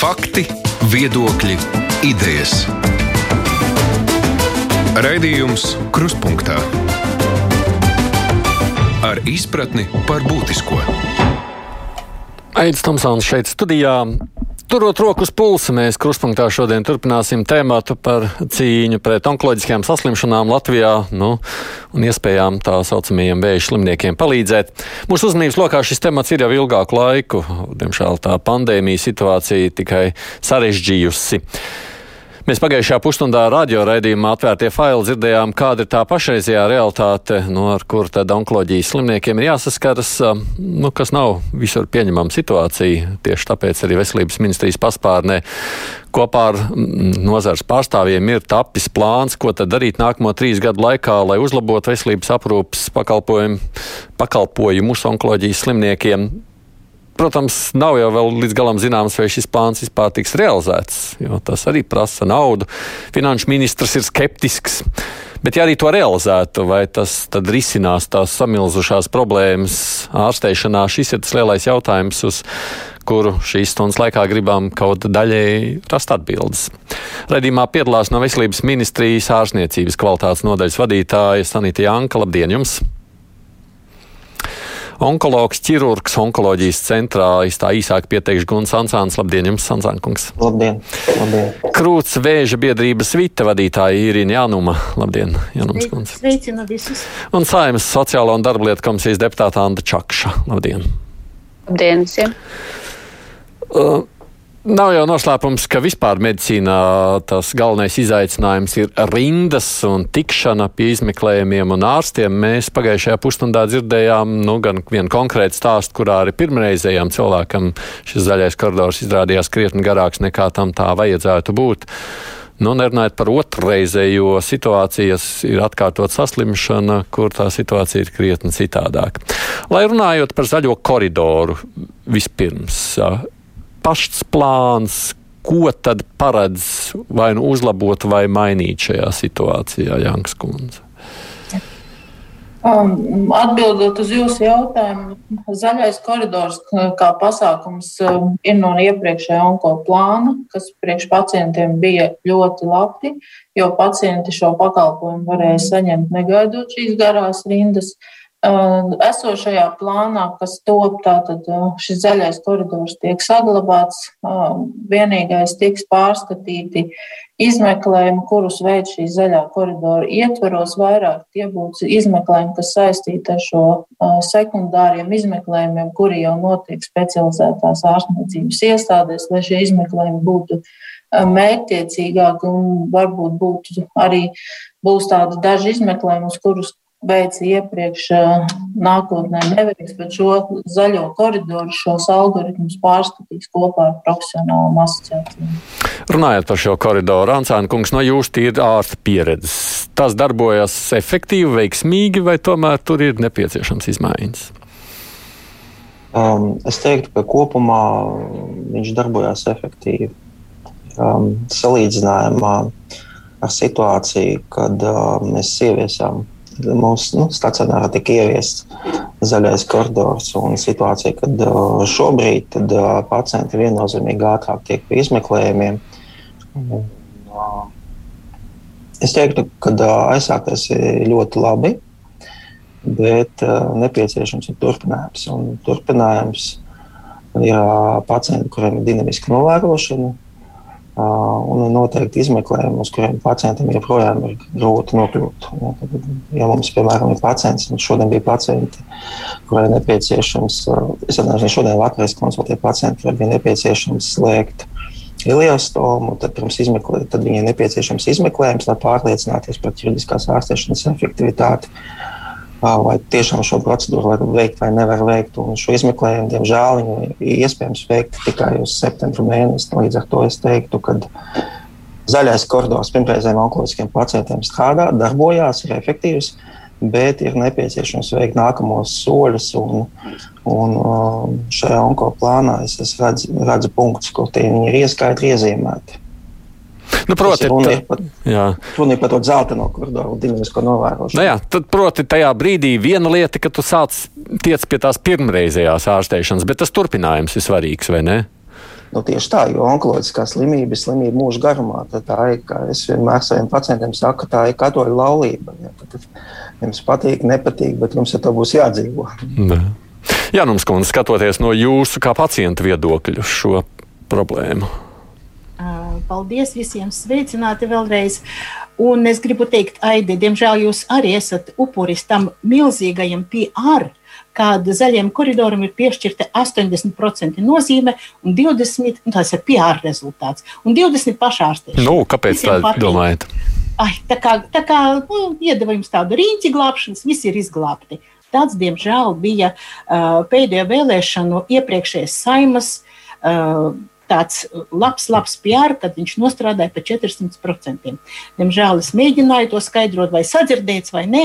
Fakti, viedokļi, idejas. Raidījums Kruspunkta ar izpratni par būtisko. Tomsons šeit studijā. Turot roku uz pulsa, mēs krustpunktā šodien turpināsim tēmātu par cīņu pret onkoloģiskajām saslimšanām Latvijā nu, un iespējām tā saucamajiem vēža slimniekiem palīdzēt. Mūsu uzmanības lokā šis temats ir jau ilgāku laiku. Diemžēl tā pandēmija situācija tikai sarežģījusi. Mēs pagājušajā pusstundā radioraidījumā atvērtie faili dzirdējām, kāda ir tā pašreizējā realitāte, no ar kur tad onkoloģijas slimniekiem ir jāsaskaras, nu, kas nav visur pieņemama situācija. Tieši tāpēc arī Veselības ministrijas paspārnē kopā ar nozars pārstāvjiem ir tapis plāns, ko tad darīt nākamo trīs gadu laikā, lai uzlabotu veselības aprūpas pakalpojumu, pakalpojumus onkoloģijas slimniekiem. Protams, nav jau līdz galam zināms, vai šis plāns vispār tiks realizēts, jo tas arī prasa naudu. Finanšu ministrs ir skeptisks. Bet, ja arī to realizētu, vai tas tad risinās tās samilzušās problēmas ārsteišanā, šis ir tas lielais jautājums, uz kuru šīs stundas laikā gribam kaut daļēji rast atbildes. Redījumā piedalās no Veselības ministrijas ārstniecības kvalitātes nodaļas vadītāja Sanita Janka. Labdien jums! Onkologs, ķirurgs, onkoloģijas centrā. Es tā īsāk pieteikšu Guns Ansāns. Labdien, jums, Ansānkungs. Labdien. Labdien. Krūts vēža biedrības vita vadītāja Irina Jānuma. Labdien, Jānums kundze. Sveicinu visus. Un Saimas sociālo un darba lietu komisijas deputāta Anda Čakša. Labdien. Labdien visiem. Uh, Nav jau noslēpums, ka vispār medicīnā tas galvenais izaicinājums ir rindas un tikšana pie izmeklējumiem un ārstiem. Mēs pagājušajā pusstundā dzirdējām nu, gan vienu konkrētu stāstu, kurā arī pirmreizējām cilvēkam šis zaļais koridors izrādījās krietni garāks nekā tam tā vajadzētu būt. Nu, nerunājot par otrreizējo situācijas, ir atkārtot saslimšana, kur tā situācija ir krietni citādāka. Lai runājot par zaļo koridoru vispirms pašs plāns, ko tad paredz vai nu uzlabot vai mainīt šajā situācijā, Janks Kundze? Um, atbildot uz jūsu jautājumu, zaļais koridors kā pasākums um, ir no iepriekšējā onko plāna, kas priekš pacientiem bija ļoti labi, jo pacienti šo pakalpojumu varēja saņemt negaidot šīs garās rindas. Uh, Esošajā plānā, kas top, tātad šis zaļais koridors tiek saglabāts, vienīgais tiks pārskatīti izmeklējumi, kurus veids šī zaļā koridora ietveros, vairāk tie būs izmeklējumi, kas saistīti ar šo sekundāriem izmeklējumiem, kuri jau notiek specializētās ārstniecības iestādēs, lai šie izmeklējumi būtu mērķtiecīgāki un varbūt būtu arī būs tādi daži izmeklējumi, uz kurus veica iepriekš nākotnē neveiks, bet šo zaļo koridoru, šos algoritmus pārskatīs kopā ar profesionālām asociācijām. Runājot par šo koridoru, Ansāna kungs, no jūsu tīra ārsta pieredzes, tas darbojas efektīvi, veiksmīgi, vai tomēr tur ir nepieciešams izmaiņas? Um, es teiktu, ka kopumā viņš darbojās efektīvi. Um, salīdzinājumā ar situāciju, kad uh, mēs ieviesām mūsu nu, stacionārā tika ieviests zaļais koridors situācija, kad šobrīd tad, pacienti viennozīmīgi ātrāk tiek pie izmeklējumiem. Es teiktu, ka aizsākties ir ļoti labi, bet nepieciešams ir turpinājums. Un turpinājums ir pacienti, kuriem ir dinamiska novērošana un noteikti izmeklējumi, uz kuriem pacientam joprojām ir grūti nokļūt. Ja, mums, piemēram, ir pacients, un šodien bija pacienti, kuriem nepieciešams, es atnācu šodien vakarā konsultēju pacientu, kuriem bija nepieciešams slēgt iliostomu, tad izmeklējuma, tad viņiem nepieciešams izmeklējums, lai pārliecināties par ķirurģiskās ārstēšanas efektivitāti vai tiešām šo procedūru var veikt vai nevar veikt. Un šo izmeklējumu, diemžēl, ir iespējams veikt tikai uz septembra mēnesi. Līdz ar to es teiktu, ka zaļais koridors pirmreizējiem onkoloģiskiem pacientiem strādā, darbojās, ir efektīvs, bet ir nepieciešams veikt nākamos soļus. Un, un šajā onkoplānā es, es redzu, redzu punktus, kur tie ir ieskaitri iezīmēti. Nu, proti, runa ir par, par to dzelteno koridoru un dinamisko novērošanu. Nu jā, tad, proti, tajā brīdī viena lieta, ka tu sāc tiec pie tās pirmreizējās ārstēšanas, bet tas turpinājums ir svarīgs, vai ne? Nu, tieši tā, jo onkoloģiskā slimība ir slimība mūža garumā. Tā ir, kā es vienmēr saviem pacientiem saku, tā ir katoļa laulība. Ja, jums patīk, nepatīk, bet jums ar to būs jādzīvo. Ne. Jā, mums kundze, skatoties no jūsu kā pacienta viedokļa šo problēmu. Paldies visiem, sveicināti vēlreiz. Un es gribu teikt, Aidi, diemžēl jūs arī esat upuris tam milzīgajam PR, kad zaļiem koridoram ir piešķirta 80% nozīme un 20% nu, tas ir PR rezultāts un 20% pašārstēšana. Nu, kāpēc tā domājat? Ai, tā kā, tā kā nu, iedeva jums tādu rīņķi glābšanas, visi ir izglābti. Tāds, diemžēl, bija uh, pēdējo vēlēšanu iepriekšējais saimas uh, tāds labs, labs PR, kad viņš nostrādāja par 400%. Diemžēl es mēģināju to skaidrot, vai sadzirdēts vai nē.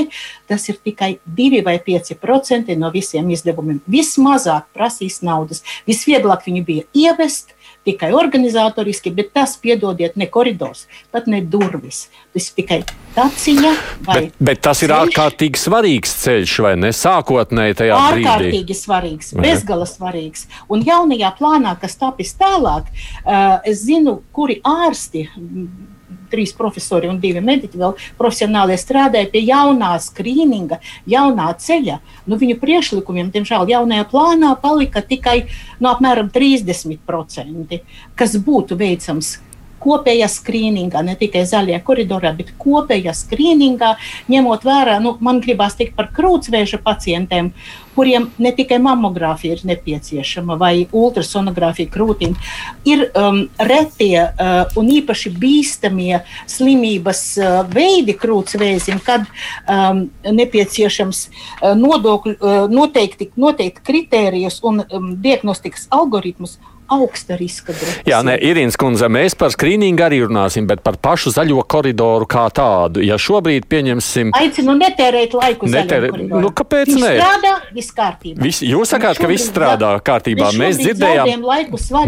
Tas ir tikai 2 vai 5% no visiem izdevumiem. Vismazāk prasīs naudas. Visvieglāk viņu bija ievest, tikai organizatoriski, bet tas, piedodiet, ne koridors, pat ne durvis. Tas ir tikai taciņa. Bet, bet tas ir ceļš. ārkārtīgi svarīgs ceļš, vai ne? Sākotnēji tajā ārkārtīgi brīdī. Ārkārtīgi svarīgs, bezgala svarīgs. Un jaunajā plānā, kas tapis tālāk, uh, es zinu, kuri ārsti trīs profesori un divi mediķi vēl profesionāli strādāja pie jaunā skrīninga, jaunā ceļa. Nu, viņu priekšlikumiem, diemžēl, jaunajā plānā palika tikai no apmēram 30%, kas būtu veicams kopējā skrīningā, ne tikai zaļajā koridorā, bet kopējā skrīningā, ņemot vērā, nu, man gribās teikt par krūtsvēža pacientiem, kuriem ne tikai mammogrāfija ir nepieciešama vai ultrasonogrāfija krūtīm, ir um, retie uh, un īpaši bīstamie slimības uh, veidi krūtsvēzim, kad um, nepieciešams uh, nodokļu, uh, noteikti, noteikti kritērijus un um, diagnostikas algoritmus augsta riska grupas. Jā, nē, Irīnas kundze, mēs par skrīningu arī runāsim, bet par pašu zaļo koridoru kā tādu. Ja šobrīd pieņemsim. Aicinu netērēt laiku. Netērēt. Nu, kāpēc Viņš nē? Strādā viss kārtībā. Vis, jūs sakāt, ka viss strādā kārtībā. Mēs dzirdējām,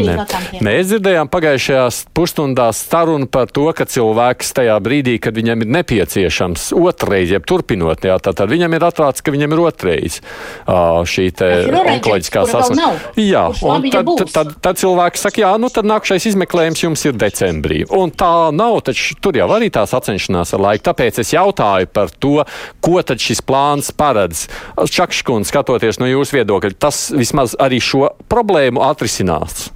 ne, mēs dzirdējām pagājušajās pusstundās sarunu par to, ka cilvēks tajā brīdī, kad viņam ir nepieciešams otrreiz, jeb turpinot, jā, tad, viņam ir atrāts, ka viņam ir otrreiz šī onkoloģiskā saslimšana. Jā, un tad, tad, tad, tad cilvēks saka, jā, nu tad nākamais izmeklējums jums ir decembrī. Un tā nav, taču tur jau arī tās sacenšanās ar laiku. Tāpēc es jautāju par to, ko tad šis plāns paredz. Čakškundze, skatoties no jūsu viedokļa, tas vismaz arī šo problēmu atrisinās.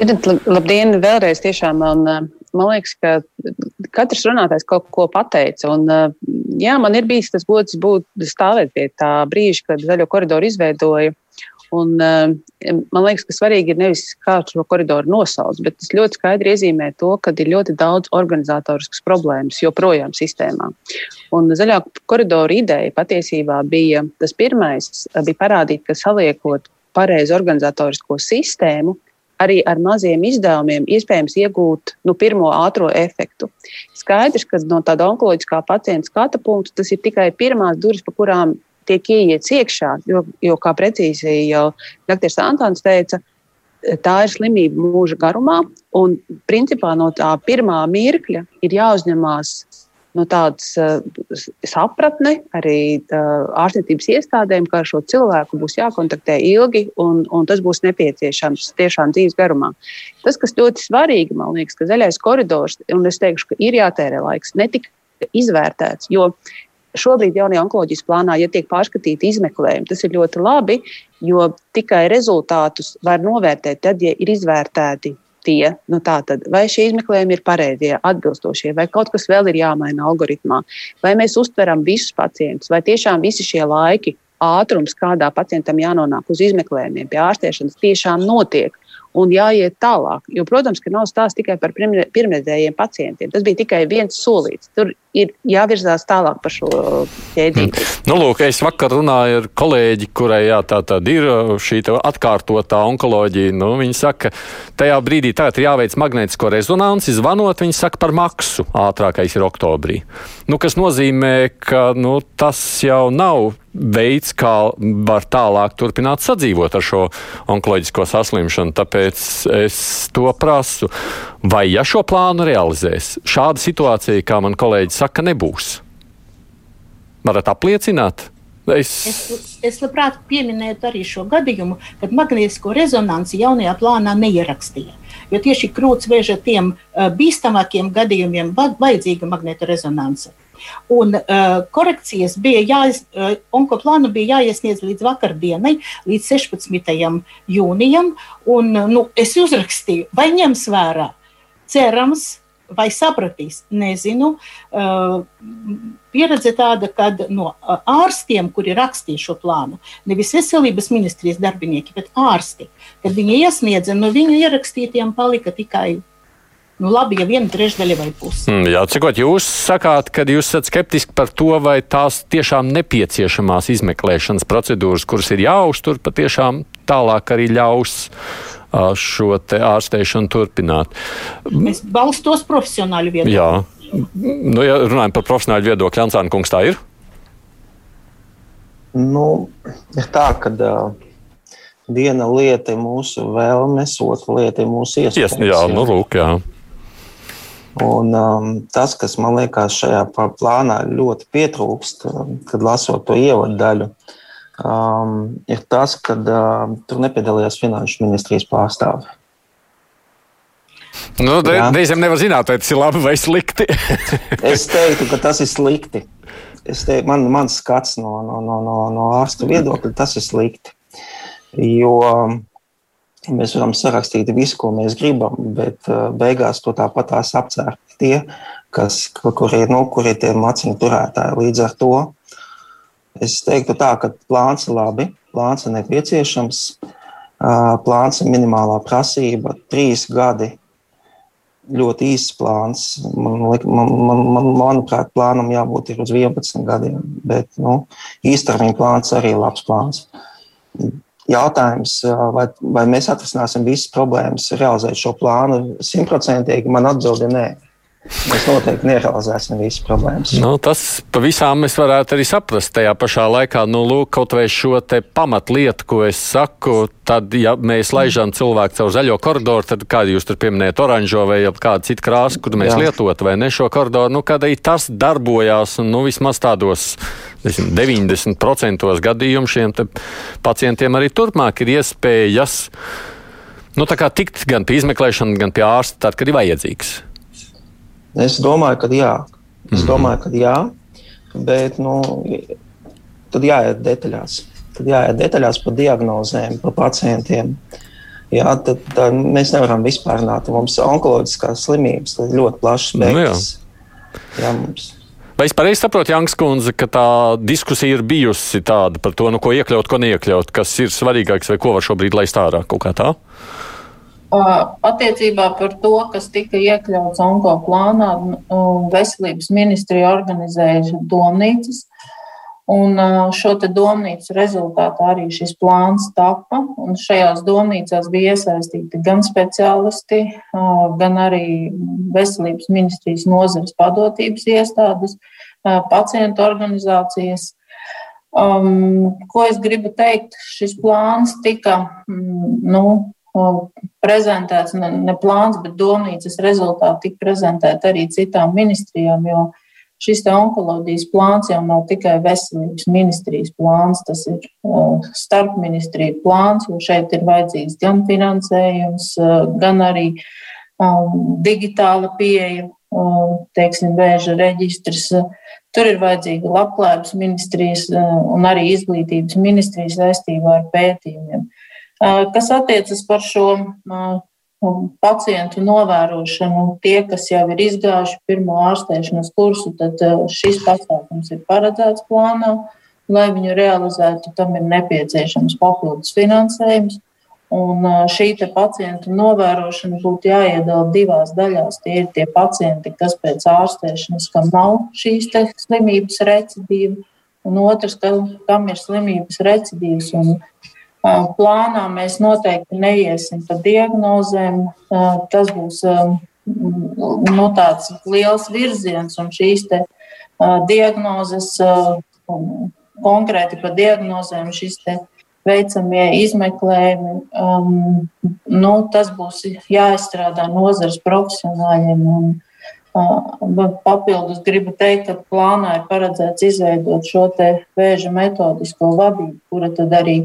Labdien, vēlreiz tiešām man, man liekas, ka katrs runātājs kaut ko pateica. Un, jā, man ir bijis tas gods būt stāvēt pie tā brīža, kad zaļo koridoru izveidoja Un, uh, man liekas, ka svarīgi ir nevis kā šo koridoru nosaukt, bet tas ļoti skaidri iezīmē to, ka ir ļoti daudz organizatoriskas problēmas joprojām sistēmā. Un zaļā koridora ideja patiesībā bija tas pirmais, bija parādīt, ka saliekot pareizu organizatorisko sistēmu, arī ar maziem izdevumiem iespējams iegūt nu, pirmo ātrā efektu. Skaidrs, ka no tāda onkoloģiskā pacienta skatu punkta tas ir tikai pirmās durvis, pa kurām tiek ieiets iekšā, jo, jo kā precīzi jau dr. Antons teica, tā ir slimība mūža garumā, un principā no tā pirmā mirkļa ir jāuzņemās no tādas uh, sapratne arī uh, ārstniecības iestādēm, ka ar šo cilvēku būs jākontaktē ilgi, un, un tas būs nepieciešams tiešām dzīves garumā. Tas, kas ļoti svarīgi, man liekas, ka zaļais koridors, un es teikšu, ka ir jātērē laiks, netika izvērtēts, jo Šobrīd jaunajā onkoloģijas plānā, ja tiek pārskatīti izmeklējumi, tas ir ļoti labi, jo tikai rezultātus var novērtēt tad, ja ir izvērtēti tie, nu tātad, vai šie izmeklējumi ir pareizie, atbilstošie, vai kaut kas vēl ir jāmaina algoritmā, vai mēs uztveram visus pacientus, vai tiešām visi šie laiki, ātrums, kādā pacientam jānonāk uz izmeklējumiem, pie ārstēšanas, tiešām notiek un jāiet tālāk. Jo, protams, ka nav stāsts tikai par pirmreizējiem pacientiem. Tas bija tikai viens solīts. Tur ir jāvirzās tālāk par šo ķēdīti. Mm. Nu, lūk, es vakar runāju ar kolēģi, kurai jā, tā tad ir šī atkārtotā onkoloģija. Nu, viņa saka, tajā brīdī tagad ir jāveic magnētisko rezonanci, zvanot, viņa saka par maksu ātrākais ir oktobrī. Nu, kas nozīmē, ka nu, tas jau nav veids, kā var tālāk turpināt sadzīvot ar šo onkoloģisko saslimšanu. Tāpēc es to prasu. Vai ja šo plānu realizēs, šāda situācija, kā man kolēģis saka, nebūs? Varat apliecināt? Es... Es, es labprāt pieminētu arī šo gadījumu, kad magnētisko rezonanci jaunajā plānā neierakstīja. Jo tieši krūtsvēža tiem uh, bīstamākiem gadījumiem vajadzīga magnēta rezonance. Un uh, korekcijas bija jāiz, uh, onkoplānu bija jāiesniedz līdz vakardienai, līdz 16. jūnijam. Un, nu, es uzrakstīju, vai ņems vērā. Cerams, vai sapratīs, nezinu. Uh, pieredze tāda, ka no ārstiem, kuri rakstīja šo plānu, nevis veselības ministrijas darbinieki, bet ārsti, kad viņi iesniedza, no viņu ierakstītiem palika tikai Nu, labi, ja viena trešdaļa vai puse. Mm, jā, cikot, jūs sakāt, ka jūs esat skeptiski par to, vai tās tiešām nepieciešamās izmeklēšanas procedūras, kuras ir jāuztur, patiešām tālāk arī ļaus šo ārstēšanu turpināt. Es balstos profesionāļu viedokli. Jā, nu, ja runājam par profesionāļu viedokli, Jansāna kungs, tā ir? Nu, ir tā, ka uh, viena lieta ir mūsu vēlmes, otra lieta ir mūsu iespējas. Jā, jā, nu, lūk, jā. Un, um, tas, kas man liekas šajā plānā ļoti pietrūkst, um, kad lasot to ievadu daļu, um, ir tas, ka um, tur nepiedalījās finanšu ministrijas pārstāvi. Nu, reizēm nevar zināt, vai tas ir labi vai slikti. es teiktu, ka tas ir slikti. Teiktu, man, mans skats no, no, no, no, no ārsta viedokļa, tas ir slikti. Jo um, Mēs varam sarakstīt visu, ko mēs gribam, bet uh, beigās to tāpat tās apcērt tie, kas, kur ir, nu, kur ir tie maciņu turētāji. Līdz ar to es teiktu tā, ka plāns ir labi, plāns ir nepieciešams, uh, plāns ir minimālā prasība, trīs gadi ļoti īsts plāns. Man, man, man, man, manuprāt, plānam jābūt uz 11 gadiem, bet nu, īstermiņa plāns arī ir labs plāns jautājums, vai, vai mēs atrisināsim visas problēmas, realizēt šo plānu simtprocentīgi, man atbildi nē. Mēs noteikti nerealizēsim visas problēmas. Nu, tas pavisam mēs varētu arī saprast. Tajā pašā laikā, nu, lūk, kaut vai šo pamatlietu, ko es saku, tad, ja mēs laižam cilvēku caur zaļo koridoru, tad kādu jūs tur pieminējat, oranžo vai kādu citu krāsu, kur mēs Jā. lietotu, vai ne šo koridoru, nu, kad arī tas darbojās, un, nu, vismaz tādos nesim, 90% gadījumu šiem pacientiem arī turpmāk ir iespējas, nu, tikt gan pie izmeklēšanas, gan pie ārsta, tad, kad ir vajadzīgs. Es domāju, ka jā. Es mm -hmm. domāju, ka jā, bet nu, tad jāiet detaļās. Tad jāiet detaļās par diagnozēm, par pacientiem. Jā, tad, tad mēs nevaram vispārināt. Mums ir onkoloģiskās slimības, ir ļoti plašs spektrs. Nu, jā. jā, mums. Vai es pareizi saprotu, Jānis Kunze, ka tā diskusija ir bijusi tāda par to, nu, ko iekļaut, ko neiekļaut, kas ir svarīgāks vai ko var šobrīd laist ārā kaut kā tā? Attiecībā par to, kas tika iekļauts onko plānā, veselības ministrija organizēja domnīcas. Un šo domnīcu rezultātā arī šis plāns tapa. Un šajās domnīcās bija iesaistīti gan speciālisti, gan arī veselības ministrijas nozares padotības iestādes, pacientu organizācijas. Um, ko es gribu teikt? Šis plāns tika nu, prezentēts ne, ne plāns, bet domnīcas rezultāti tika prezentēti arī citām ministrijām, jo šis onkoloģijas plāns jau nav tikai veselības ministrijas plāns, tas ir starp ministriju plāns, jo šeit ir vajadzīgs gan finansējums, gan arī um, digitāla pieeja, um, teiksim, vēža reģistrs. Tur ir vajadzīga labklājības ministrijas un arī izglītības ministrijas saistībā ar pētījumiem. Kas attiecas par šo pacientu novērošanu, tie, kas jau ir izgājuši pirmo ārstēšanas kursu, tad šis pasākums ir paredzēts plānā. Lai viņu realizētu, tam ir nepieciešams papildus finansējums. Un šī pacientu novērošana būtu jāiedala divās daļās. Tie ir tie pacienti, kas pēc ārstēšanas, kam nav šīs slimības recidīva, un otrs, kam ir slimības recidīvas. Un Plānā mēs noteikti neiesim pa diagnozēm. Tas būs nu, tāds liels virziens, un šīs diagnozes, konkrēti par diagnozēm, šis veicamie izmeklējumi, um, nu, tas būs jāizstrādā nozares profesionāļiem. Un, Papildus gribu teikt, ka plānā ir paredzēts izveidot šo vēža metodisko vadību, kura tad arī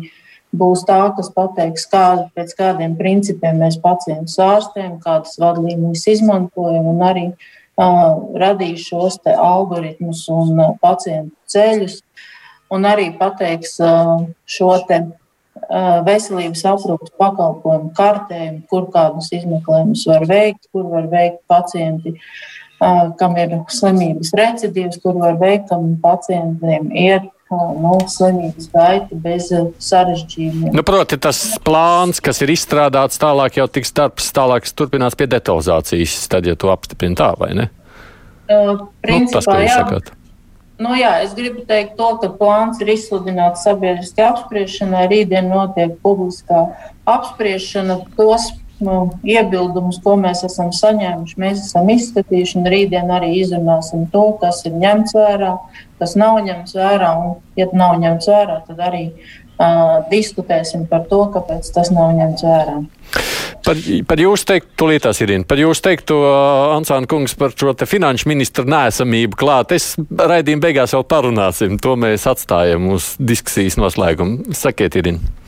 būs tā, kas pateiks, kā, pēc kādiem principiem mēs pacientus ārstējam, kādas vadlīnijas izmantojam un arī uh, radīs šos algoritmus un uh, pacientu ceļus un arī pateiks uh, šo te veselības aprūpas pakalpojumu kartējumu, kur kādus izmeklējumus var veikt, kur var veikt pacienti, kam ir slimības recidīvs, kur var veikt, kam pacientiem ir nu, slimības gaita bez sarežģījumiem. Nu, proti, tas plāns, kas ir izstrādāts tālāk, jau tiks darbs tālāk turpinās pie detalizācijas, tad, ja to apstiprina tā vai ne? Uh, principā, nu, tas, ko jūs sakāt. Nu, jā, es gribu teikt, to, ka plāns ir izsludināts sabiedriskā apspriešanai. Rītdien notiek publiskā apspriešana. Tos nu, iebildumus, ko mēs esam saņēmuši, mēs esam izskatījuši. Rītdien arī izrunāsim to, kas ir ņemts vērā, kas nav ņemts vērā. Un, ja nav ņemts vērā, tad arī uh, diskutēsim par to, kāpēc tas nav ņemts vērā. Par, par jūsu teiktu, tūlītās ir par jūsu teiktu, Ansāna kungs, par šo finanšu ministru nēsamību klāt. Es raidījumu beigās vēl parunāsim. To mēs atstājam uz diskusijas noslēgumu. Sakiet, Irina.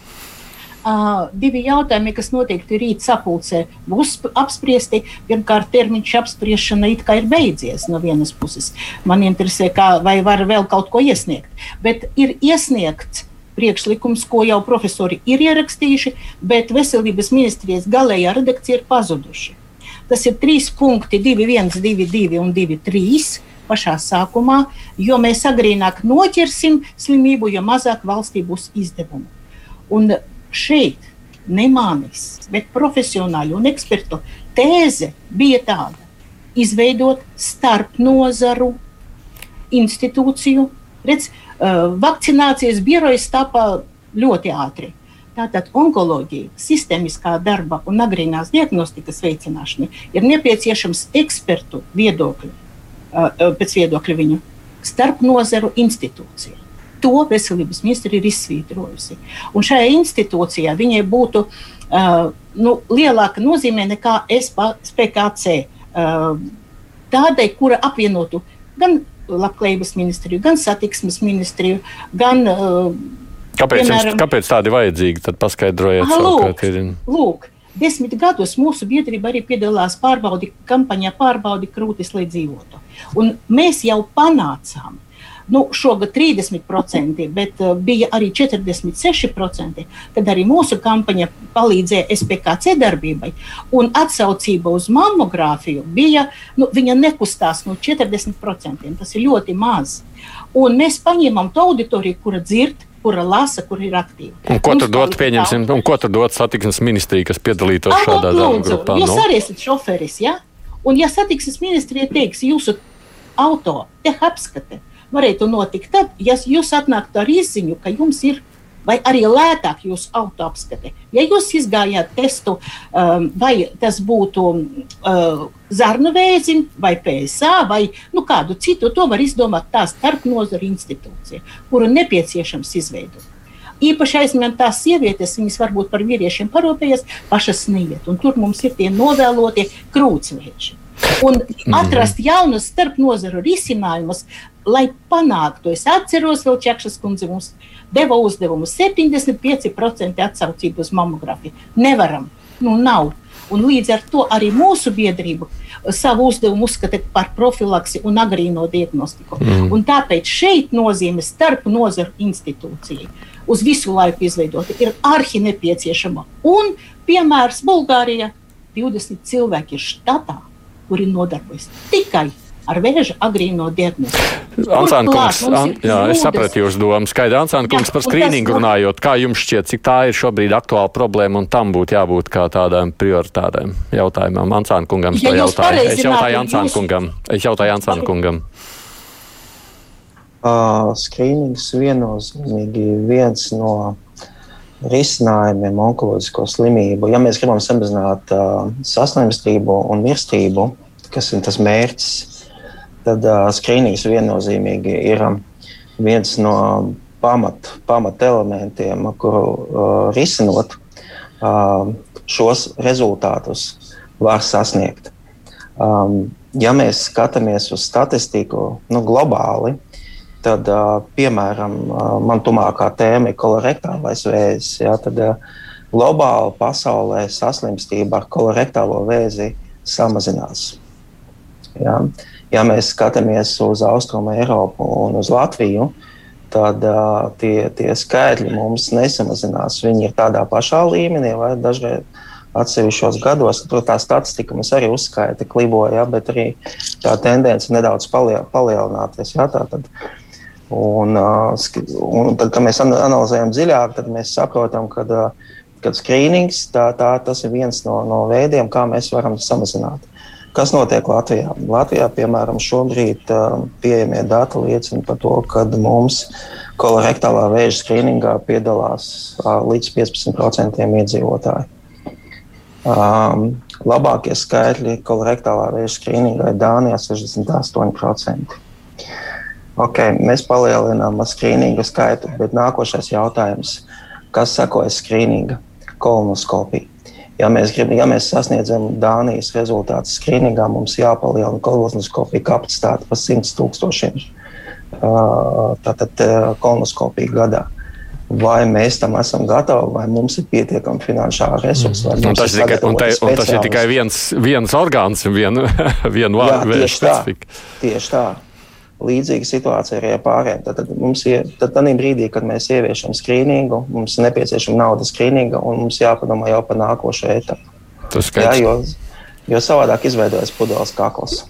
Uh, divi jautājumi, kas noteikti rīt sapulcē būs apspriesti. Pirmkārt, termiņš apspriešana it kā ir beidzies no vienas puses. Man interesē, kā, vai var vēl kaut ko iesniegt. Bet ir iesniegts priekšlikums, ko jau profesori ir ierakstījuši, bet veselības ministrijas galējā redakcija ir pazuduši. Tas ir trīs punkti, 2, 1, 2, 2 un 2, 3 pašā sākumā, jo mēs agrīnāk noķersim slimību, jo mazāk valstī būs izdevumu. Un šeit nemānis, bet profesionāļu un ekspertu tēze bija tāda: izveidot starp nozaru institūciju. Redz, Eh, vakcinācijas birojas tapa ļoti ātri. Tātad onkoloģija, sistēmiskā darba un agrīnās diagnostikas veicināšana ir nepieciešams ekspertu viedokļu, eh, eh, pēc viedokļa viņu starp nozaru institūcija. To veselības ministra ir izsvītrojusi. Un šajā institūcijā viņai būtu uh, nu, lielāka nozīme nekā SPKC. Uh, tādai, kura apvienotu gan labklājības ministriju, gan satiksmes ministriju, gan. Uh, kāpēc, piemēram, jums, kāpēc tādi vajadzīgi? Tad paskaidrojiet, lūk, ir... lūk, desmit gados mūsu biedrība arī piedalās pārbaudi kampaņā pārbaudi krūtis, lai dzīvotu. Un mēs jau panācām nu, šogad 30%, bet uh, bija arī 46%, kad arī mūsu kampaņa palīdzēja SPKC darbībai. Un atsaucība uz mammogrāfiju bija, nu, viņa nekustās no 40%. Tas ir ļoti maz. Un mēs paņēmām to auditoriju, kura dzird, kura lasa, kur ir aktīva. Un ko tur dot, pieņemsim, un ko tur dot satiksmes ministrija, kas piedalītos A, šādā darba grupā? Jūs? Nu? arī esat šoferis, ja? Un ja satiksmes ministrija teiks, jūsu auto te apskate, varētu notikt tad, ja jūs atnāktu ar izziņu, ka jums ir vai arī lētāk jūsu auto apskate. Ja jūs izgājāt testu, um, vai tas būtu uh, zarnu vēzim, vai PSA, vai nu, kādu citu, to var izdomāt tā starpnozaru institūcija, kuru nepieciešams izveidot. Īpaši aizņemtās sievietes, viņas varbūt par vīriešiem parūpējas, pašas neiet. Un tur mums ir tie novēlotie krūtsvieši. Un mhm. atrast jaunus starpnozaru risinājumus, lai panāktu. Es atceros, vēl Čakšas kundze mums deva uzdevumu 75% atsaucību uz mammografiju. Nevaram, nu nav. Un līdz ar to arī mūsu biedrība savu uzdevumu uzskata par profilaksi un agrīno diagnostiku. Mm. Un tāpēc šeit nozīme starp nozaru institūcijai uz visu laiku izveidota ir arhi nepieciešama. Un, piemērs, Bulgārija 20 cilvēki ir štatā, kuri nodarbojas tikai ar vēža agrīno diagnostiku. Ansāna kungs, an, jā, es sapratu jūsu domu. Skaidri, Ansāna kungs, par skrīningu runājot, kā jums šķiet, cik tā ir šobrīd aktuāla problēma un tam būtu jābūt kā tādām prioritārēm jautājumam. Ansāna kungam ja to jautāju. Es jautāju Ansāna jūs... kungam. Es jautāju Ansāna kungam. Uh, skrīnings viennozīmīgi viens no risinājumiem onkoloģisko slimību. Ja mēs gribam samazināt uh, saslimstību un mirstību, kas ir tas mērķis, tad uh, skrīnings viennozīmīgi ir viens no pamat, pamat elementiem, kuru uh, risinot uh, šos rezultātus var sasniegt. Um, ja mēs skatāmies uz statistiku nu, globāli, tad, piemēram, man tumākā tēma ir kolorektālais vēzis. Ja, tad globāli pasaulē saslimstība ar kolorektālo vēzi samazinās. Ja, ja mēs skatāmies uz Austrumu Eiropu un uz Latviju, tad uh, tie, tie skaitļi mums nesamazinās. Viņi ir tādā pašā līmenī vai dažreiz atsevišķos gados. Tur tā statistika mums arī uzskaita, kliboja, ja, bet arī tā tendence nedaudz paliel, palielināties. Ja, tā, tad, un, un tad, kad mēs analizējam dziļāk, tad mēs saprotam, ka kad skrīnings tā, tā, tas ir viens no, no veidiem, kā mēs varam samazināt. Kas notiek Latvijā? Latvijā, piemēram, šobrīd pieejamie dati liecina par to, ka mums kolorektālā vēža skrīningā piedalās līdz 15% iedzīvotāju. Um, labākie skaitļi kolorektālā vēža skrīningā ir Dānijā 68%. Okay, mēs palielinām skrīninga skaitu, bet nākošais jautājums, kas sekojas skrīninga kolonoskopija. Ja mēs, grib, ja mēs sasniedzam Dānijas rezultātu skrīningā, mums jāpalielina kolonoskopija kapacitāte par 100 tūkstošiem tātad kolonoskopiju gadā vai mēs tam esam gatavi, vai mums ir pietiekami finansiāli resursi. Mm. Tas, ir tikai, un, te, un tas ir tikai viens, viens orgāns, viena vien vārdu specifika. Tieši tā. Līdzīga situācija arī ar pārējiem. Tad, tad mums ir tad brīdī, kad mēs ieviešam skrīningu, mums ir nepieciešama nauda skrīninga, un mums jāpadomā jau par nākošo etapu. Tas skaidrs. Jā, jo jo savādāk izveidojas pudeles kakls.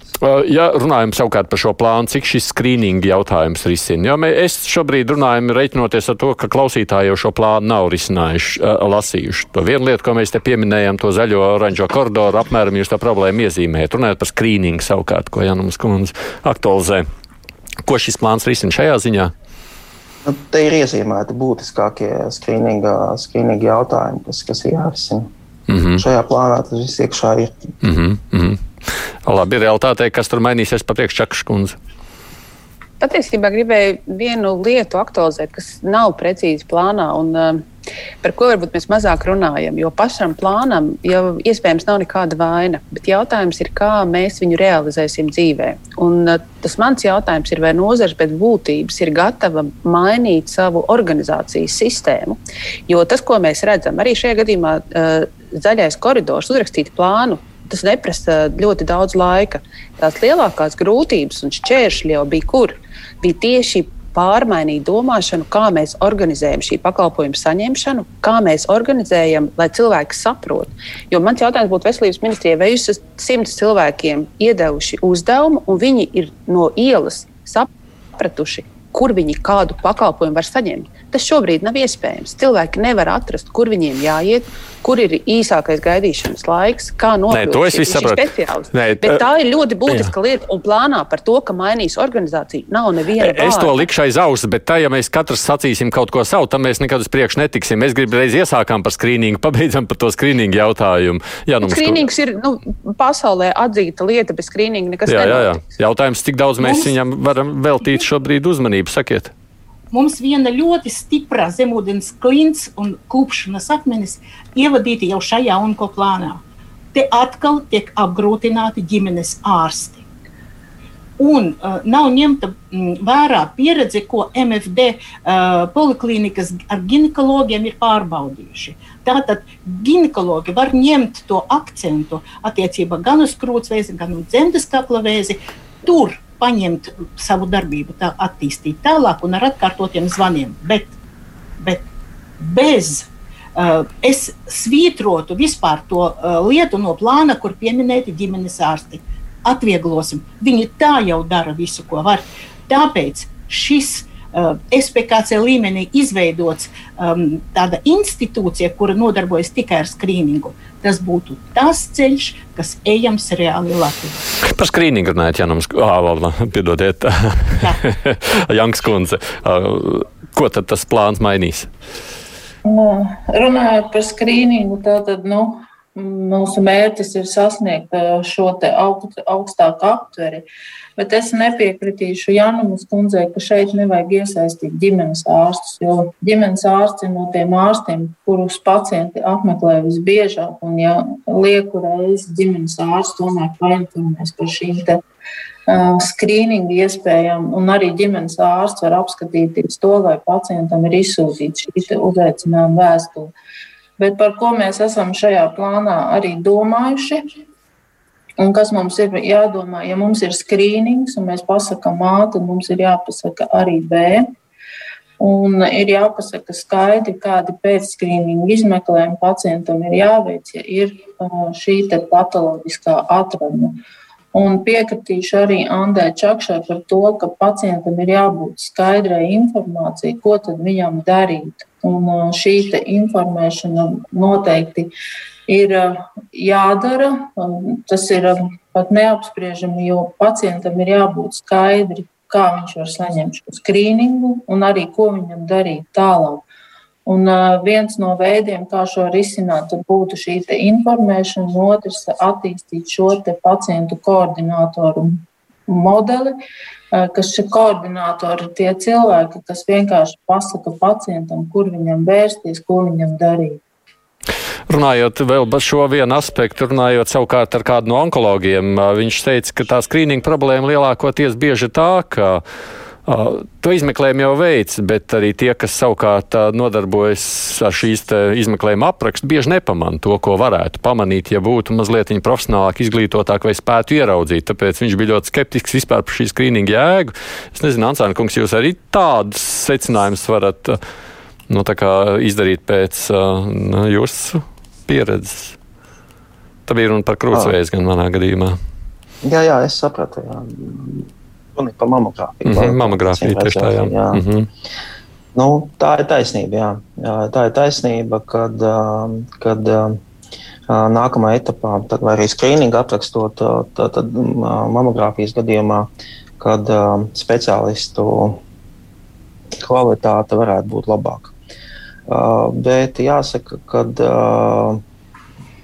Ja runājam savukārt par šo plānu, cik šis skrīninga jautājums risina? Jo mēs šobrīd runājam, reiķinoties ar to, ka klausītāji jau šo plānu nav risinājuši, lasījuši. To vienu lietu, ko mēs te pieminējam, to zaļo oranžo koridoru, apmēram jūs to problēmu iezīmējat. Runājot par skrīningu savukārt, ko Janums Kundze aktualizē. Ko šis plāns risina šajā ziņā? Nu, te ir iezīmēti būtiskākie skrīninga jautājumi, kas, kas ir jārisina. Mm -hmm. Šajā plānā tas viss iekšā ir. Mm -hmm. Mm -hmm. Labi, realitātē, kas tur mainīsies pa priekšu Čakškundze? Patiesībā gribēju vienu lietu aktualizēt, kas nav precīzi plānā. Un, uh, par ko varbūt mēs mazāk runājam. Jo pašam plānam jau iespējams nav nekāda vaina, bet jautājums ir, kā mēs viņu realizēsim dzīvē. Un, uh, tas mans jautājums ir, vai nozars pēc būtības ir gatava mainīt savu organizācijas sistēmu. Jo tas, ko mēs redzam, arī šajā gadījumā. Uh, zaļais koridors, uzrakstīt plānu. Tas neprasa ļoti daudz laika. Tās lielākās grūtības un šķēršļi jau bija kur? Bija tieši pārmainīt domāšanu, kā mēs organizējam šī pakalpojuma saņemšanu, kā mēs organizējam, lai cilvēki saprotu. Jo mans jautājums būtu veselības ministrijai, vai jūs esat simts cilvēkiem iedevuši uzdevumu, un viņi ir no ielas sapratuši, kur viņi kādu pakalpojumu var saņemt. Tas šobrīd nav iespējams. Cilvēki nevar atrast, kur viņiem jāiet, kur ir īsākais gaidīšanas laiks, kā nokļūt pie speciālista. Nē, Bet tā ir ļoti būtiska jā. lieta. Un plānā par to, ka mainīs organizāciju, nav neviena. Es vārda. to likšu aiz auss, bet tā, ja mēs katrs sacīsim kaut ko savu, tad mēs nekad uz priekšu netiksim. Mēs gribam reiz iesākām par skrīningu, pabeidzam par to skrīningu jautājumu. Jā, nu, skrīnings ir nu, pasaulē atzīta lieta, bez skrīninga nekas jā. Jautājums, cik daudz mēs Mums... viņam varam veltīt šobrīd uzmanību, sakiet mums viena ļoti stipra zemūdens klints un kūpšanas akmenis ievadīti jau šajā onko plānā. Te atkal tiek apgrūtināti ģimenes ārsti. Un uh, nav ņemta mm, vērā pieredze, ko MFD uh, poliklīnikas ar ginekologiem ir pārbaudījuši. Tātad ginekologi var ņemt to akcentu attiecībā gan uz krūtsvēzi, gan uz dzemdes kakla vēzi. Tur paņemt savu darbību, tā, attīstīt tālāk un ar atkārtotiem zvaniem. Bet, bet bez uh, es svītrotu vispār to uh, lietu no plāna, kur pieminēti ģimenes ārsti. Atvieglosim. Viņi tā jau dara visu, ko var. Tāpēc šis uh, SPKC līmenī izveidots um, tāda institūcija, kura nodarbojas tikai ar skrīningu. Uh, tas būtu tas ceļš, kas ejams reāli Latvijā. Par skrīningu runājot, Janums, piedodiet, Janks kundze. Ko tad tas plāns mainīs? Nu, runājot par skrīningu, tātad, nu, mūsu mērķis ir sasniegt šo augst, augstāku aptveri. Bet es nepiekritīšu Janumas kundzei, ka šeit nevajag iesaistīt ģimenes ārstus, jo ģimenes ārsts ir no tiem ārstiem, kurus pacienti apmeklē visbiežāk. Un, ja lieku reizi ģimenes ārsts tomēr painformēs par šīm te skrīninga iespējām, un arī ģimenes ārsts var apskatīties to, vai pacientam ir izsūtīta šī uzaicinājuma vēstule. Bet par ko mēs esam šajā plānā arī domājuši, un kas mums ir jādomā, ja mums ir skrīnings, un mēs pasakām A, tad mums ir jāpasaka arī B. Un ir jāpasaka skaidri, kādi pēcskrīninga izmeklējumi pacientam ir jāveic, ja ir šī patoloģiskā atradne. Un piekritīšu arī Andai Čakšai par to, ka pacientam ir jābūt skaidrai informācijai, ko tad viņam darīt. Un šī informēšana noteikti ir jādara. Tas ir pat neapspriežami, jo pacientam ir jābūt skaidri, kā viņš var saņemt šo skrīningu un arī ko viņam darīt tālāk. Un viens no veidiem, kā šo risināt, būtu šī informēšana, un otrs - attīstīt šo pacientu koordinātoru modeli, kas šie koordinātori ir tie cilvēki, kas vienkārši pasaka pacientam, kur viņam vērsties, ko viņam darīt. Runājot vēl par šo vienu aspektu, runājot savukārt ar kādu no onkologiem, viņš teica, ka tā skrīninga problēma lielākoties bieži tā, ka To izmeklējumu jau veids, bet arī tie, kas savukārt nodarbojas ar šīs izmeklējuma aprakstu, bieži nepamana to, ko varētu pamanīt, ja būtu mazliet profesionālāk izglītotāk vai spētu ieraudzīt. Tāpēc viņš bija ļoti skeptisks vispār par šī skrīninga jēgu. Es nezinu, Ansāna kungs, jūs arī tādus secinājumus varat nu, izdarīt pēc nu, jūsu pieredzes. Tā bija runa par krūtsvēju gan manā gadījumā. Jā, jā, es sapratu. Jā runa par mamogrāfiju. Mm -hmm, mamogrāfija tieši tā, jā. jā. Mm -hmm. Nu, tā ir taisnība. Jā. Jā, tā ir taisnība, kad, um, kad um, nākamā etapā, tad, arī skrīninga aprakstot, tad, tad um, mamogrāfijas gadījumā, kad speciālistu kvalitāte varētu būt labāka. Bet jāsaka, ka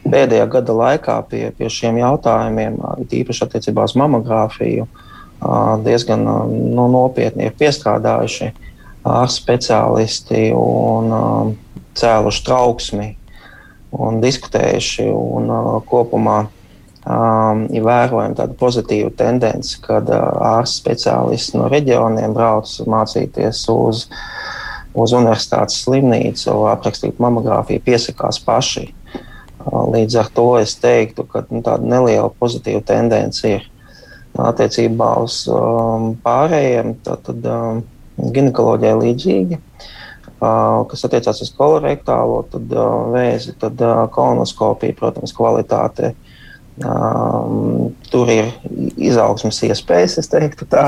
pēdējā gada laikā pie, pie šiem jautājumiem, īpaši attiecībā uz mamogrāfiju, diezgan nu, nopietni ir piestrādājuši ārsti speciālisti un cēluši trauksmi un diskutējuši. Un, kopumā um, ir vērojama tāda pozitīva tendence, kad uh, ārsti speciālisti no reģioniem brauc mācīties uz, uz universitātes slimnīcu, aprakstīt mamogrāfiju, piesakās paši. Uh, līdz ar to es teiktu, ka nu, tāda neliela pozitīva tendence ir attiecībā uz um, pārējiem, tad um, ginekoloģijai līdzīgi. Uh, kas attiecās uz kolorektālo, tad uh, vēzi, tad uh, kolonoskopija, protams, kvalitāte. Um, tur ir izaugsmas iespējas, es teiktu tā,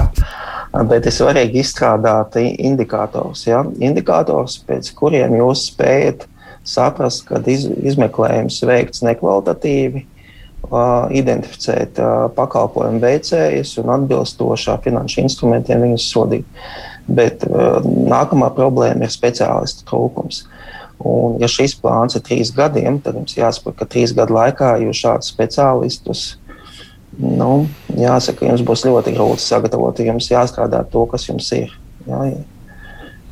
bet ir svarīgi izstrādāt indikātors. Ja? Indikātors, pēc kuriem jūs spējat saprast, kad iz, izmeklējums veikts nekvalitatīvi, identificēt pakalpojumu veicējus un atbilstošā finanšu instrumentiem viņus sodīt. Bet nākamā problēma ir speciālistu trūkums. Un, ja šis plāns ir trīs gadiem, tad jums jāsaprot, ka trīs gadu laikā jūs šādus speciālistus, nu, jāsaka, jums būs ļoti grūti sagatavot. Jums jāstrādā to, kas jums ir. Jā, jā.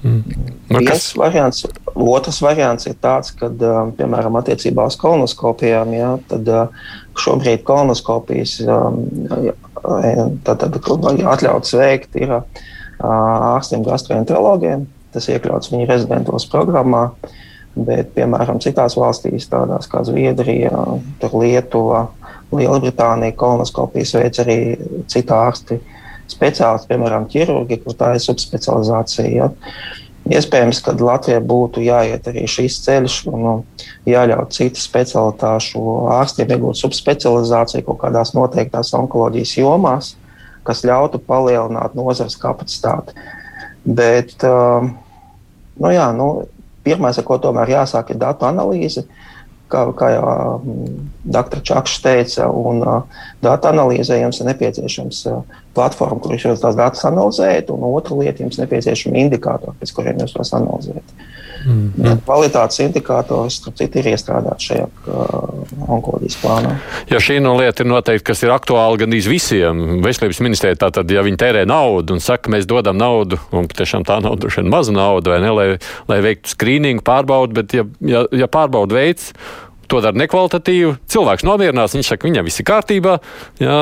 Mm. Nu, kas... variants, otrs variants ir tāds, ka, piemēram, attiecībā uz kolonoskopijām, jā, tad šobrīd kolonoskopijas tad, tad, atļauts veikt ir ārstiem gastroenterologiem. Tas iekļauts viņu rezidentos programmā. Bet, piemēram, citās valstīs, tādās kā Zviedrija, Lietuva, Lielbritānija, kolonoskopijas veids arī citi ārsti speciālisti, piemēram, ķirurgi, kur tā ir subspecializācija. Ja. Iespējams, ka Latvijai būtu jāiet arī šīs ceļš un nu, jāļauj citu specialitāšu ārstiem iegūt subspecializāciju kaut kādās noteiktās onkoloģijas jomās, kas ļautu palielināt nozares kapacitāti. Bet, nu jā, nu, pirmais, ar ko tomēr jāsāk, ir datu analīze. Uh, kā, kā jau mm, dr. Čakšs teica, un uh, datu analīzē jums ir nepieciešams platforma, kur jūs tās datus analizējat, un otra lieta jums nepieciešama indikātori, pēc kuriem jūs tos analizējat. Mm -hmm. Kvalitātes indikātors, starp citu, ir iestrādāts šajā uh, onkoloģijas plānā. Ja šī no lieta ir noteikti, kas ir aktuāla gandrīz visiem, veselības ministrijai, tātad, ja viņi tērē naudu un saka, mēs dodam naudu, un tiešām tā nauda ir maza nauda, vai ne, lai, lai veiktu skrīningu, pārbaudu, bet ja, ja, ja pārbaudu veids to dara nekvalitatīvi. Cilvēks nomierinās, viņš saka, viņam viss ir kārtībā, jā,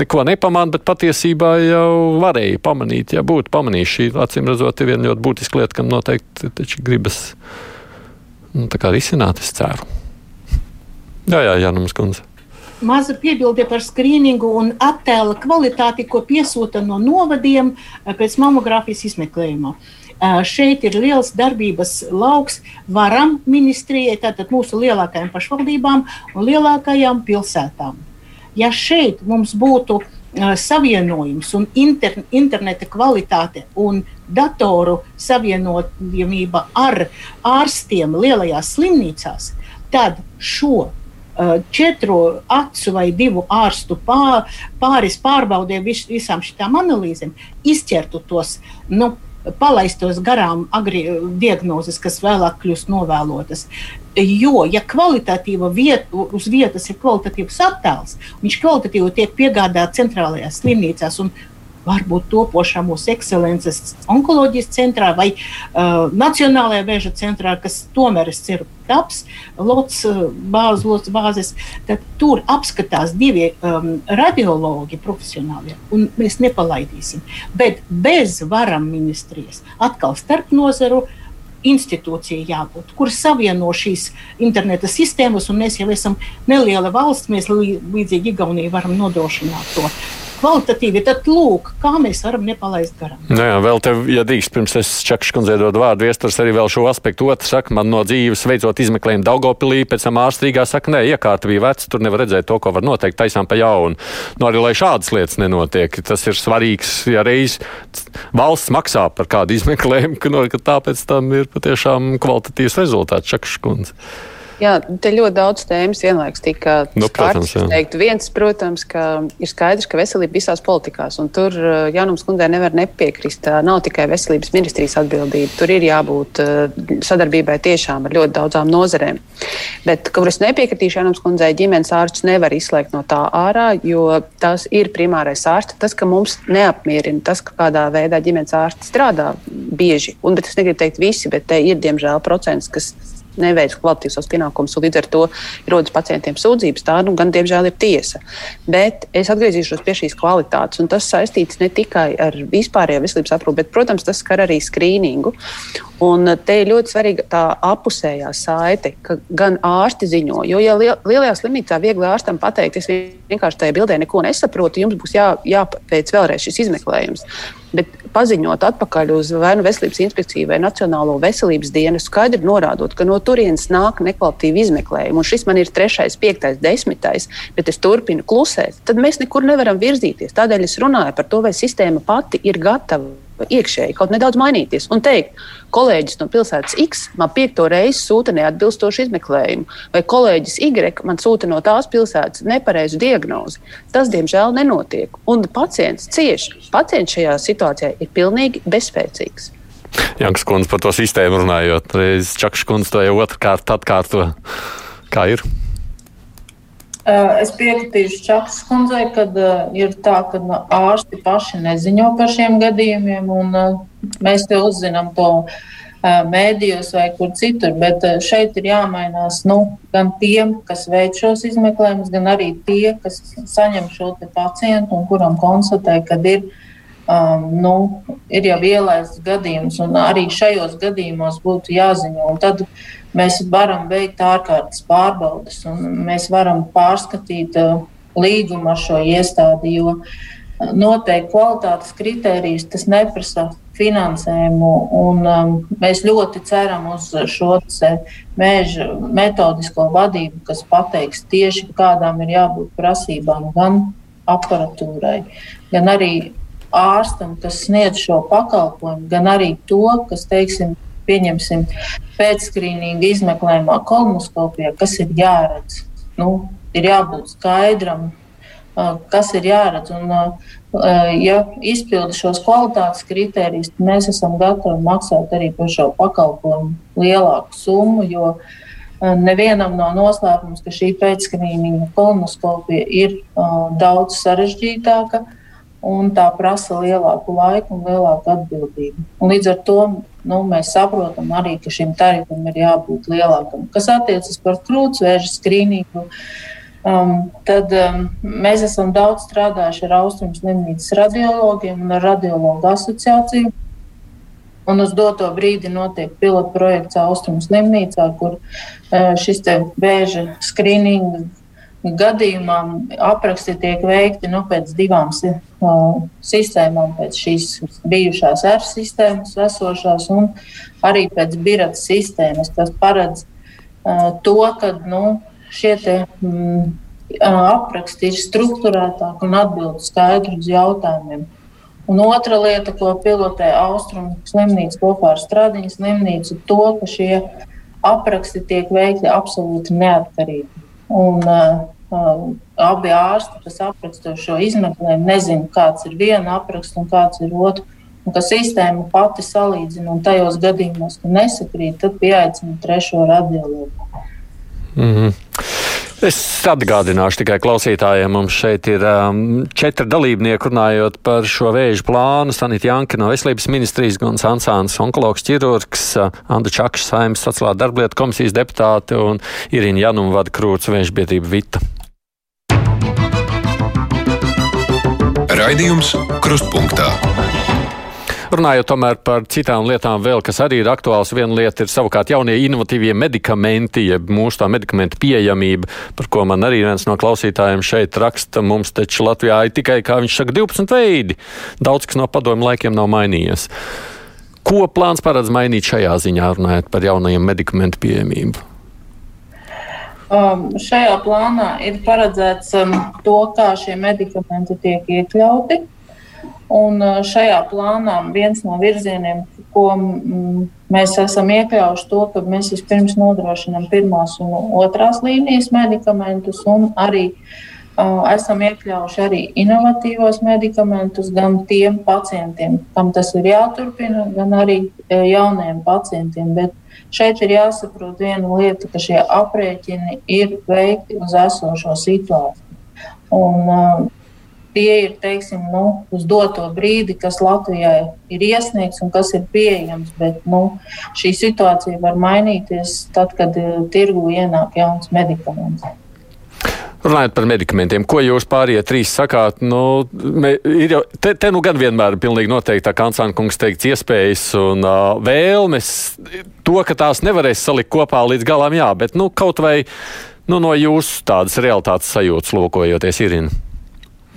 neko nepamanā, bet patiesībā jau varēja pamanīt, ja būtu pamanījis. Šī acīm redzot, ir viena ļoti būtiska lieta, kam noteikti gribas nu, risināt, es ceru. Jā, jā, Jānums Kundze. Maza piebilde par skrīningu un attēla kvalitāti, ko piesūta no novadiem pēc mammogrāfijas izmeklējuma. Uh, Šeit ir liels darbības lauks varam ministrijai, tātad mūsu lielākajām pašvaldībām un lielākajām pilsētām. Ja šeit mums būtu savienojums un inter, interneta kvalitāte un datoru savienojamība ar ārstiem lielajās slimnīcās, tad šo četru acu vai divu ārstu pāris pārbaudē vis, visām šīm analīzēm, izķertu tos nu, palaistos garām agri diagnozes, kas vēlāk kļūst novēlotas. Jo, ja kvalitatīva vieta, uz vietas ir kvalitatīvs attēls, viņš kvalitatīvi tiek piegādāts centrālajās slimnīcās un varbūt topošā mūsu ekscelences onkoloģijas centrā vai uh, Nacionālajā vēža centrā, kas tomēr ir ceru taps, lots bāzes, lots bāzes, tad tur apskatās divi um, radiologi profesionāli, un mēs nepalaidīsim. Bet bez varam ministrijas atkal starp nozaru institūcija jābūt, kur savieno šīs interneta sistēmas, un mēs jau esam neliela valsts, mēs līdzīgi Igaunijai varam nodrošināt to kvalitatīvi, tad lūk, kā mēs varam nepalaist garām. Nu jā, vēl te, ja drīkst, pirms es Čakšs kundzei dodu vārdu, viesturs arī vēl šo aspektu otru saka, man no dzīves veicot izmeklējumu Daugopilī, pēc tam ārstrīgā saka, nē, iekārta bija veca, tur nevar redzēt to, ko var noteikt, taisām pa jaunu. Nu arī, lai šādas lietas nenotiek, tas ir svarīgs, ja reiz valsts maksā par kādu izmeklējumu, ka, no, ka tāpēc tam ir patiešām kvalitatīvs rezultāts Čakšs kundze. Jā, te ļoti daudz tēmas vienlaikus tika nu, protams, teikt. Viens, protams, ka ir skaidrs, ka veselība visās politikās, un tur uh, Jānums kundzei nevar nepiekrist. Nav tikai veselības ministrijas atbildība, tur ir jābūt uh, sadarbībai tiešām ar ļoti daudzām nozarēm. Bet, kur es nepiekritīšu Jānums kundzei, ģimenes ārsts nevar izslēgt no tā ārā, jo tas ir primārais ārsts. Tas, ka mums neapmierina tas, ka kādā veidā ģimenes ārsts strādā bieži, un es negribu teikt visi, bet te ir diemžēl procents, kas neveic kvalitīvus savus pienākumus, un līdz ar to rodas pacientiem sūdzības. Tā nu, gan, diemžēl, ir tiesa. Bet es atgriezīšos pie šīs kvalitātes, un tas saistīts ne tikai ar vispārējo veselības aprūpi, bet, protams, tas skar arī skrīningu. Un te ir ļoti svarīga tā apusējā saite, ka gan ārsti ziņo, jo, ja lielajā slimnīcā viegli ārstam pateikt, es vienkārši tajā bildē neko nesaprotu, jums būs jā, jāpēc vēlreiz šis izmeklējums. Bet paziņot atpakaļ uz vai nu veselības inspekciju vai Nacionālo veselības dienu, skaidri norādot, ka no turienes nāk nekvalitatīvi izmeklējumi, un šis man ir trešais, piektais, desmitais, bet es turpinu klusēt, tad mēs nekur nevaram virzīties. Tādēļ es runāju par to, vai sistēma pati ir gatava iekšēji kaut nedaudz mainīties un teikt, kolēģis no pilsētas X man piekto reizi sūta neatbilstošu izmeklējumu, vai kolēģis Y man sūta no tās pilsētas nepareizu diagnozi. Tas, diemžēl, nenotiek. Un pacients cieš. Pacients šajā situācijā ir pilnīgi bezspēcīgs. Janks kundze par to sistēmu runājot, reiz Čakšs kundze to jau otrkārt atkārto. Kā ir? Es piekritīšu Čakas kundzei, ka uh, ir tā, ka nu, ārsti paši neziņo par šiem gadījumiem, un uh, mēs te uzzinām to mēdījos vai kur citur. Bet šeit ir jāmainās nu, gan tiem, kas veic šos izmeklējumus, gan arī tie, kas saņem šo pacientu un kuram konstatē, ka ir. Um, nu, ir jau ielaists gadījums, un arī šajos gadījumos būtu jāziņo. Un tad mēs varam veikt ārkārtas pārbaudes un mēs varam pārskatīt uh, līgumu ar šo iestādi, jo uh, noteikti kvalitātes kritērijas tas neprasa finansējumu. Un, um, mēs ļoti ceram uz šo mēža metodisko vadību, kas pateiks tieši kādām ir jābūt prasībām gan aparatūrai, gan arī ārstam, kas sniedz šo pakalpojumu, gan arī to, kas, teiksim, pieņemsim, pēcskrīninga izmeklējumā, kolonoskopijā, kas ir jāredz. Nu, ir jābūt skaidram kas ir jāredz. Un, ja izpilda šos kvalitātes kritērijus, tad mēs esam gatavi maksāt arī par šo pakalpojumu lielāku summu, jo nevienam nav noslēpums, ka šī pēcskrīninga kolonoskopija ir daudz sarežģītāka un tā prasa lielāku laiku un lielāku atbildību. Un līdz ar to nu, mēs saprotam arī, ka šim tarifam ir jābūt lielākam. Kas attiecas par krūtsvēža skrīningu, um, tad um, mēs esam daudz strādājuši ar Austrumu slimnīcas radiologiem un ar radiologu asociāciju. Un uz doto brīdi notiek pilota projekts Austrumu slimnīcā, kur uh, šis vēža skrīninga gadījumā apraksti tiek veikti nu, pēc divām uh, sistēmām, pēc šīs bijušās R sistēmas, esošās, un arī pēc birata sistēmas, kas paredz uh, to, ka nu, šie te, mm, apraksti ir struktūrētāki un atbild skaidri uz jautājumiem. Un otra lieta, ko pilotē Austrumu slimnīca kopā ar Stradiņas slimnīcu, ir to, ka šie apraksti tiek veikti absolūti neatkarīgi. Un, uh, abi ārsti, kas apraksta šo izmeklējumu, nezina, kāds ir viena apraksta un kāds ir otra. Un ka sistēma pati salīdzina, un tajos gadījumos, kad nesakrīt, tad pieaicina trešo radiologu. Mm -hmm. Es atgādināšu tikai klausītājiem, mums šeit ir um, četri dalībnieki runājot par šo vēža plānu. Sanita Janka no Veselības ministrijas, Gons Ansāns, onkologs ķirurgs, uh, Anda Čakša, saimnes sociālā darblietu komisijas deputāte un Irina Januma vada krūts vēža biedrība Vita. Raidījums Krustpunktā. Runājot tomēr par citām lietām, vēl, kas arī ir aktuāls, viena lieta ir savukārt jaunie inovatīvie medikamenti, jeb mūsu tā medikamentu pieejamība, par ko man arī viens no klausītājiem šeit raksta. Mums taču Latvijā ir tikai, kā viņš saka, 12 veidi. Daudz kas no padomu laikiem nav mainījies. Ko plāns paredz mainīt šajā ziņā, runājot par jaunajiem medikamentu pieejamību? Um, šajā plānā ir paredzēts um, to, kā šie medikamenti tiek iekļauti. Un uh, šajā plānā viens no virzieniem, ko mm, mēs esam iekļaujuši, to, ka mēs vispirms nodrošinām pirmās un otrās līnijas medikamentus, un arī uh, esam iekļaujuši arī inovatīvos medikamentus gan tiem pacientiem, kam tas ir jāturpina, gan arī uh, jauniem pacientiem. Bet Šeit ir jāsaprot viena lieta, ka šie aprēķini ir veikti uz esošo situāciju. Un, uh, tie ir teiksim, nu, uz doto brīdi, kas Latvijai ir iesniegts un kas ir pieejams. Bet nu, šī situācija var mainīties tad, kad uh, tirgu ienāk jauns medikaments. Runājot par medikamentiem, ko jūs pārējie trīs sakāt? Nu, me, ir jau, te, te nu gan vienmēr pilnīgi noteikti, tā Kancāna kungs teikts, iespējas un uh, vēlmes. To, ka tās nevarēs salikt kopā līdz galam, jā, bet nu, kaut vai nu, no jūsu tādas realitātes sajūtas lūkojoties, Irina.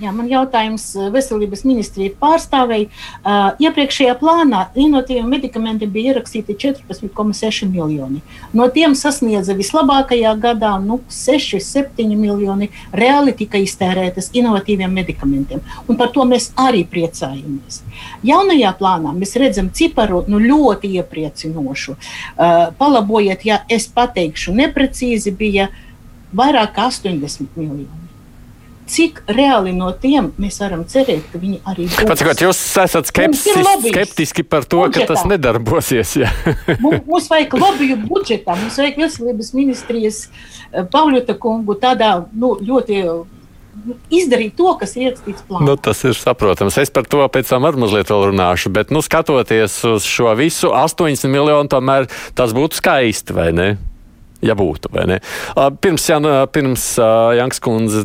Jā, man jautājums eh, veselības ministrija pārstāvēja. Uh, iepriekšējā plānā inovatīviem medikamentiem bija ierakstīti 14,6 miljoni. No tiem sasniedza vislabākajā gadā nu, 6, 7 miljoni reāli tika iztērētas inovatīviem medikamentiem. Un par to mēs arī priecājamies. Jaunajā plānā mēs redzam ciparu nu, ļoti iepriecinošu. Uh, palabojiet, ja es pateikšu neprecīzi, bija vairāk kā 80 miljoni cik reāli no tiem mēs varam cerēt, ka viņi arī būs. Pats, jūs esat skeptiski, skeptiski par to, budžetā. ka tas nedarbosies. mums, mums vajag lobiju budžetā, mums vajag veselības ministrijas eh, Pauļota kungu tādā nu, ļoti izdarīt to, kas ir ierakstīts plānā. Nu, tas ir saprotams. Es par to pēc tam ar mazliet vēl runāšu, bet, nu, skatoties uz šo visu, 80 miljonu, tomēr tas būtu skaisti, vai ne? Ja būtu. Pirms, Jan, pirms Janks kundze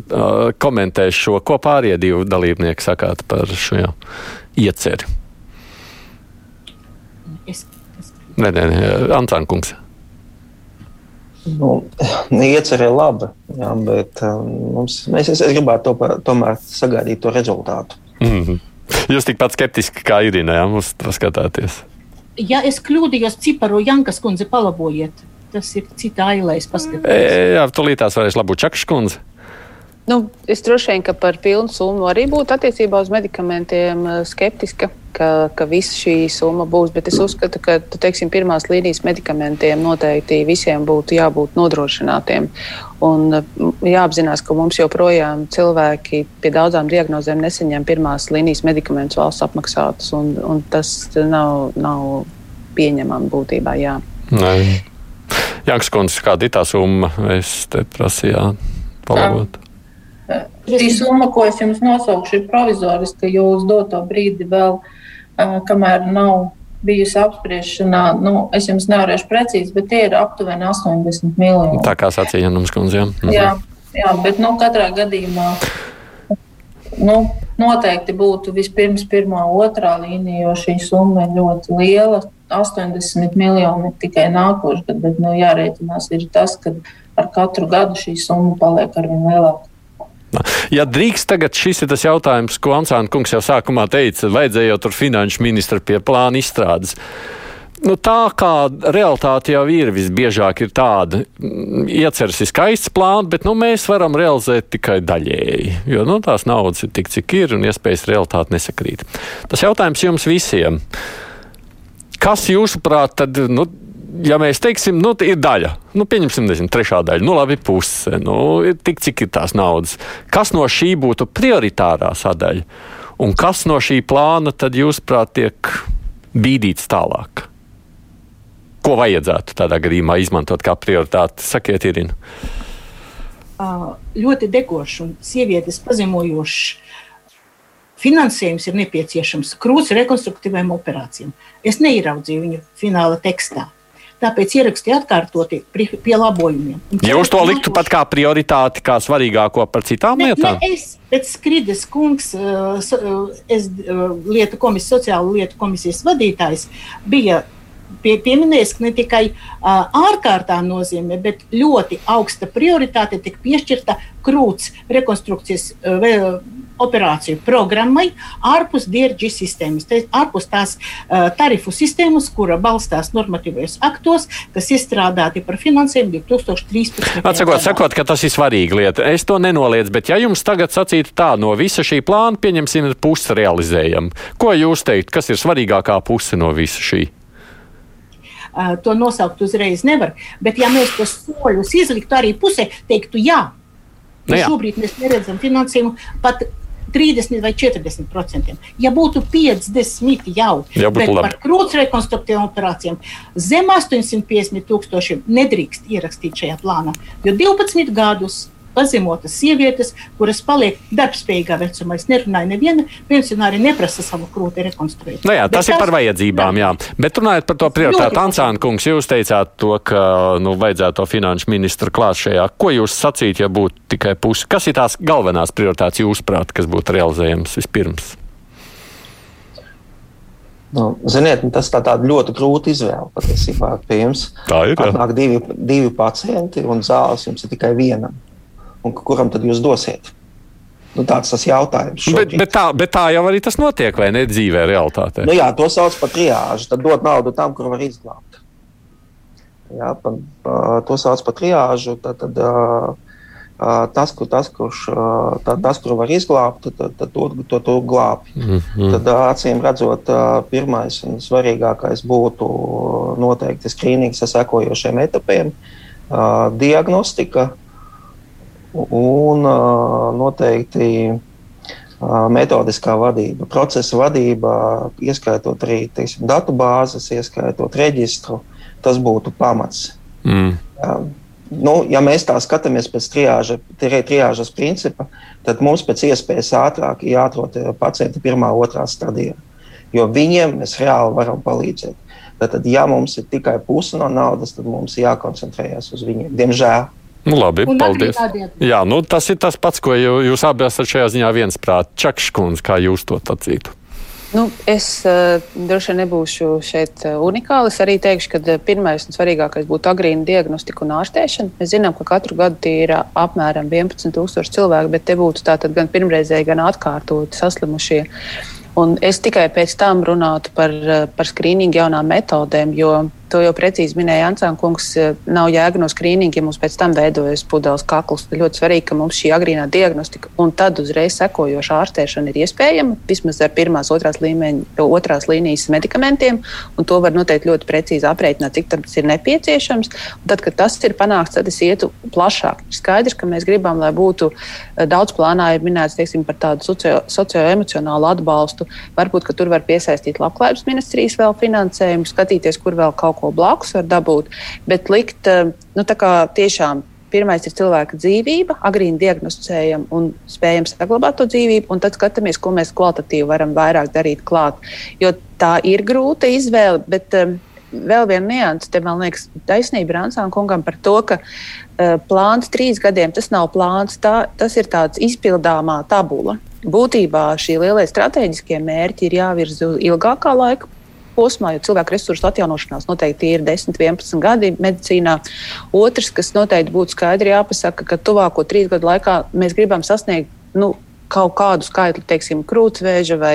komentēs šo, ko pārējie divi dalībnieki sakāt par šo ieceri. Es, es... Nē, nē, nē Antāna kungs. Nu, iecerē labi, jā, bet mums, mēs, es, es gribētu to, tomēr sagaidīt to rezultātu. Mm -hmm. Jūs tikpat skeptiski kā Irina, jā, mums skatāties. Ja es kļūdījos ciparu, Jankas kundze, palabojiet tas ir cita ailēs paskatās. E, jā, tūlīt tās varēs labot Čakškundze. Nu, es droši vien par pilnu summu arī būtu attiecībā uz medikamentiem skeptiska, ka, ka visa šī summa būs. Bet es uzskatu, ka teiksim, pirmās līnijas medikamentiem noteikti visiem būtu jābūt nodrošinātiem. Un jāapzinās, ka mums joprojām cilvēki pie daudzām diagnozēm nesaņem pirmās līnijas medikamentus valsts apmaksātus. Un, un tas nav, nav pieņemami būtībā. Jā. Jānis Kungs, kāda ir tā summa? Es te prasīju palabot. Šī summa, ko es jums nosaukšu, ir provizoriska, jo uz doto brīdi vēl, kamēr nav bijusi apspriešanā, nu, es jums nevarēšu precīzi, bet tie ir aptuveni 80 miljoni. Tā kā sacīja Janums Kundze. Mhm. Jā, jā, bet nu, katrā gadījumā nu, noteikti būtu vispirms pirmā, otrā līnija, jo šī summa ir ļoti liela. 80 miljoni tikai nākošais gads, bet nu, jārēķinās ir tas, ka ar katru gadu šī summa paliek arvien lielāka. Ja drīkst, tagad šis ir tas jautājums, ko Ansāna kungs jau sākumā teica, vajadzēja jau tur finanšu ministra pie plāna izstrādes. Nu, tā kā realitāte jau ir visbiežāk ir tāda, ieceras ir skaists plāns, bet nu, mēs varam realizēt tikai daļēji. Jo nu, tās naudas ir tik, cik ir, un iespējas realitāte nesakrīt. Tas jautājums jums visiem. Kas jūsuprāt, tad nu, ja mēs teiksim, nu, ir daļa, nu, pieņemsim, nezinu, trešā daļa, nu, labi, puse, nu, ir tik, cik ir tās naudas. Kas no šī būtu prioritārā sadaļa? Un kas no šī plāna tad, jūsuprāt, tiek bīdīts tālāk? Ko vajadzētu tādā gadījumā izmantot kā prioritāti? Sakiet, Irina. Ļoti degošs un sievietes pazemojošs finansējums ir nepieciešams krūts rekonstruktīvām operācijām. Es neieraudzīju viņu fināla tekstā. Tāpēc ierakstīju atkārtoti pie labojumiem. Jūs to liktu pat kā prioritāti, kā svarīgāko par citām ne, lietām? Ne, es, pēc Skrides kungs, es lietu komisijas, sociālo lietu komisijas vadītājs, bija pie, pieminējis, ka ne tikai uh, ārkārtā nozīmē, bet ļoti augsta prioritāte tika piešķirta krūts rekonstrukcijas uh, operāciju programmai ārpus DRG sistēmas, te, ārpus tās uh, tarifu sistēmas, kura balstās normatīvajos aktos, kas izstrādāti par finansējumu 2013. Atsakot, sakot, ka tas ir svarīga lieta. Es to nenoliedzu, bet ja jums tagad sacītu tā, no visa šī plāna pieņemsim pusi realizējam, ko jūs teikt, kas ir svarīgākā puse no visa šī? Uh, to nosaukt uzreiz nevar. Bet, ja mēs tos soļus izliktu arī pusē, teiktu, jā, nu, šobrīd mēs neredzam finansējumu pat 30 vai 40 procentiem. Ja būtu 50 jau, Jā, labi. par krūts rekonstruktīvām operācijām zem 850 tūkstošiem nedrīkst ierakstīt šajā plānā, jo 12 gadus pazemotas sievietes, kuras paliek darbspējīgā vecumā. Es nerunāju, neviena pensionāri neprasa savu krūti rekonstruēt. Nu jā, tas Bet ir par vajadzībām, jā. Bet runājot par to prioritāti, Ansāna kungs, jūs teicāt to, ka nu, vajadzētu to finanšu ministru klāt šajā. Ko jūs sacīt, ja būtu tikai pusi? Kas ir tās galvenās prioritātes jūsuprāt, kas būtu realizējams vispirms? Nu, ziniet, tas tā tāda ļoti grūta izvēle patiesībā pie jums. Tā ir. Atnāk divi, divi pacienti un zāles jums ir tikai vienam un kuram tad jūs dosiet? Nu, tāds tas jautājums. Bet, bet, tā, bet tā jau arī tas notiek, vai ne dzīvē, realitātē? Nu, jā, to sauc par triāžu. Tad dod naudu tam, kur var izglābt. Jā, pa, pa, to sauc par triāžu. Tad, tad, uh, tas, kur, tas, kurš, uh, tā, tas, kur var izglābt, tad, tad to, to, to glābj. Mm -hmm. Tad, acīm redzot, uh, pirmais un svarīgākais būtu noteikti skrīnings ar sekojošiem etapiem. Diagnostika, un noteikti metodiskā vadība, procesa vadība, ieskaitot arī teiksim, datu bāzes, ieskaitot reģistru, tas būtu pamats. Mm. Nu, ja mēs tā skatāmies pēc triāža, triāžas principa, tad mums pēc iespējas ātrāk jāatrod pacienti pirmā, otrā stadijā, jo viņiem mēs reāli varam palīdzēt. Tad, ja mums ir tikai puse no naudas, tad mums jākoncentrējas uz viņiem. Diemžēl. Nu, labi, un paldies. Jā, nu, tas ir tas pats, ko jūs abi esat šajā ziņā viensprāt. Čakškundze, kā jūs to sacītu? Nu, es uh, droši vien nebūšu šeit uh, unikāls. Arī teikšu, ka uh, pirmais un svarīgākais būtu agrīna diagnostika un ārstēšana. Mēs zinām, ka katru gadu ir apmēram 11,000 cilvēki, bet te būtu tātad gan pirmreizēji, gan atkārtoti saslimušie. Un es tikai pēc tam runātu par, par skrīningu jaunām metodēm, jo to jau precīzi minēja Ansāna kungs, nav jēga no skrīninga, ja mums pēc tam veidojas pudeles kakls. Ļoti svarīgi, ka mums šī agrīnā diagnostika un tad uzreiz sekojoša ārstēšana ir iespējama, vismaz ar pirmās, otrās, līmeņa, otrās līnijas medikamentiem, un to var noteikti ļoti precīzi aprēķināt, cik tas ir nepieciešams. Un tad, kad tas ir panākts, tad es ietu plašāk. Ir skaidrs, ka mēs gribam, lai būtu daudz plānā, ir minēts teiksim, par tādu socio-emocionālu atbalstu. Varbūt, ka tur var piesaistīt labklājības ministrijas vēl finansējumu, skatīties, kur vēl kaut ko blakus var dabūt, bet likt eh, nu, tiešām. Pirmais ir cilvēka dzīvība, agrīni diagnosticējam un spējam saglabāt to dzīvību, un tad skatāmies, ko mēs kvalitatīvi varam vairāk darīt klāt. Jo tā ir grūta izvēle, bet um, vēl viena nianses, te man liekas, taisnība Ransāna kungam par to, ka uh, plāns trīs gadiem tas nav plāns, tā, tas ir tāds izpildāmā tabula. Būtībā šie lielie strateģiskie mērķi ir jāvirza uz ilgākā laika posmā, jo cilvēku resursu atjaunošanās noteikti ir 10, 11 gadi medicīnā. Otrs, kas noteikti būtu skaidri jāpasaka, ka tuvāko trīs gadu laikā mēs gribam sasniegt. Nu, kaut kādu skaitli, teiksim, krūtsvēža vai,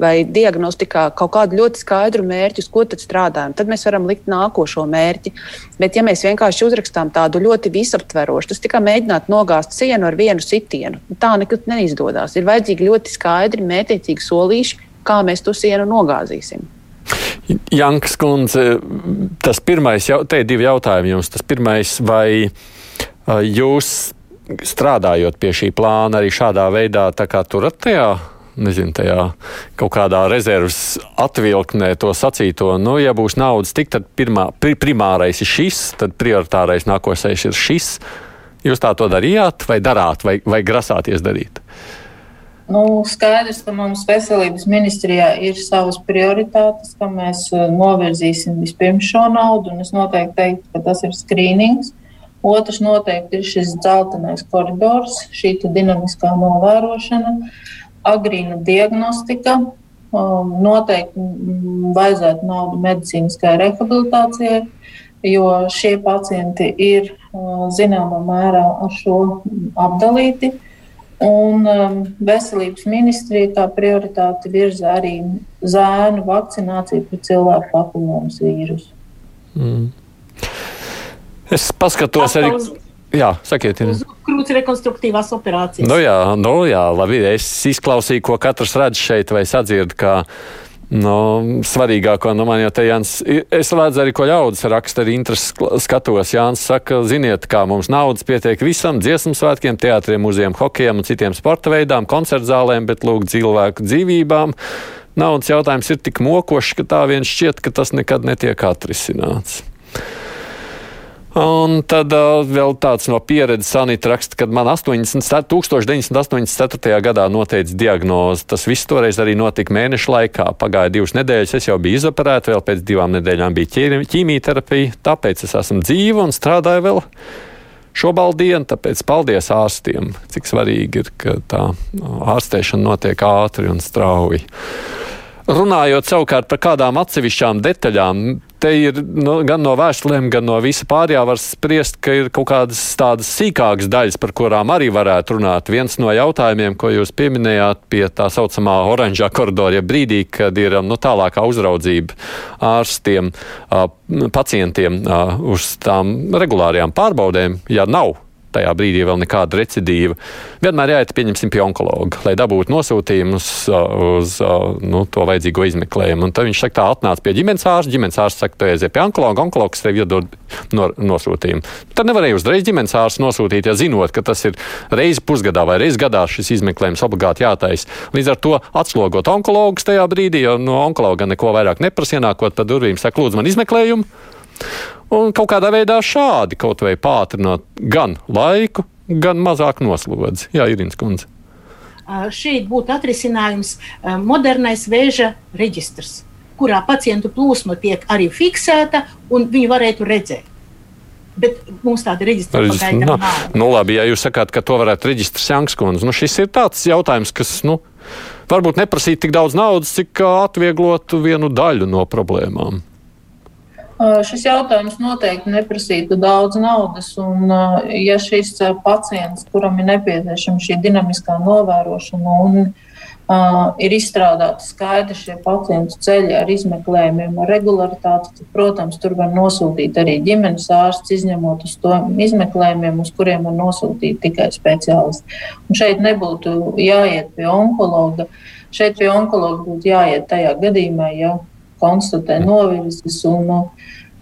vai diagnostikā, kaut kādu ļoti skaidru mērķu, uz ko tad strādājam. Tad mēs varam likt nākošo mērķi. Bet, ja mēs vienkārši uzrakstām tādu ļoti visaptverošu, tas tikai mēģināt nogāzt sienu ar vienu sitienu, tā nekad neizdodas. Ir vajadzīgi ļoti skaidri, mētiecīgi solīši, kā mēs to sienu nogāzīsim. Jankas kundze, tas pirmais, te ir divi jautājumi jums. Tas pirmais, vai jūs strādājot pie šī plāna arī šādā veidā turat tajā nezinu, tajā kaut kādā rezerves atvilknē to sacīto. Nu, ja būs naudas tik, tad pirmā, pri, primārais ir šis, tad prioritārais nākošais ir šis. Jūs tā to darījāt, vai darāt, vai, vai grasāties darīt? Nu, skaidrs, ka mums veselības ministrijā ir savas prioritātes, ka mēs eh, novirzīsim vispirms šo naudu. Es noteikti teiktu, ka tas ir skrīnings. Otrs noteikti ir šis dzeltenais koridors, šī dinamiskā novērošana, agrīna diagnostika. Noteikti vajadzētu naudu medicīniskai rehabilitācijai, jo šie pacienti ir uh, zināmā mērā ar šo apdalīti. Un um, veselības ministrija kā prioritāti virza arī zēnu vakcināciju pret cilvēku papilomas vīrusu. Mm. Es paskatos arī. Jā, sakiet, ir. Krūts rekonstruktīvās operācijas. Nu jā, nu jā, labi. Es izklausīju, ko katrs redz šeit vai sadzird, kā Nu, svarīgāko no man jau te Jānis, es redzu arī, ko ļaudis raksta, arī interesi skatos. Jānis saka, ziniet, kā mums naudas pietiek visam, dziesmu svētkiem, teātriem, muzejiem, hokejam un citiem sporta veidām, koncertzālēm, bet lūk cilvēku dzīvībām. Naudas jautājums ir tik mokošs, ka tā vien šķiet, ka tas nekad netiek atrisināts. Un tad uh, vēl tāds no pieredzes Sanita raksta, kad man 80, 1984. gadā noteica diagnozi. Tas viss toreiz arī notika mēneša laikā. Pagāja divas nedēļas, es jau biju izoperēta, vēl pēc divām nedēļām bija ķīmijterapija. Tāpēc es esmu dzīva un strādāju vēl šobaldienu, tāpēc paldies ārstiem, cik svarīgi ir, ka tā ārstēšana notiek ātri un strauji. Runājot savukārt par kādām atsevišķām detaļām, te ir nu, gan no vēstulēm, gan no visa pārējā var spriest, ka ir kaut kādas tādas sīkākas daļas, par kurām arī varētu runāt. Viens no jautājumiem, ko jūs pieminējāt pie tā saucamā oranžā koridora, ja brīdī, kad ir nu, tālākā uzraudzība ārstiem, pacientiem uz tām regulārajām pārbaudēm, ja nav tajā brīdī vēl nekāda recidīva. Vienmēr jāiet, pieņemsim, pie onkologa, lai dabūtu nosūtījumus uz nu, to vajadzīgo izmeklējumu. Un tad viņš saka, tā atnāc pie ģimenes ārsta, ģimenes ārsts saka, tu aiziet pie onkologa, onkologs tev iedod no, nosūtījumu. Tad nevarēja uzreiz ģimenes ārsts nosūtīt, ja zinot, ka tas ir reizi pusgadā vai reizi gadā šis izmeklējums obligāti jātaisa. Līdz ar to atslogot onkologus tajā brīdī, jo no onkologa neko vairāk neprasa ienākot pa durvīm, saka, lūdzu man izmeklējumu. Un kaut kādā veidā šādi kaut vai pātrināt gan laiku, gan mazāk noslodzi. Jā, Irīnas kundze. Šeit būtu atrisinājums modernais vēža reģistrs, kurā pacientu plūsma tiek arī fiksēta, un viņi varētu redzēt. Bet mums tāda reģistra pagaidām nav. Nu, labi, ja jūs sakāt, ka to varētu reģistrēt Jankskundze, nu šis ir tāds jautājums, kas, nu, varbūt neprasītu tik daudz naudas, cik atvieglotu vienu daļu no problēmām. Šis jautājums noteikti neprasītu daudz naudas, un ja šis pacients, kuram ir nepieciešama šī dinamiskā novērošana un Uh, ir izstrādāti skaidri šie pacientu ceļi ar izmeklējumiem, ar regularitāti. Tad, protams, tur var nosūtīt arī ģimenes ārsts, izņemot uz to izmeklējumiem, uz kuriem var nosūtīt tikai speciālisti. Un šeit nebūtu jāiet pie onkologa. Šeit pie onkologa būtu jāiet tajā gadījumā, ja konstatē novirzes un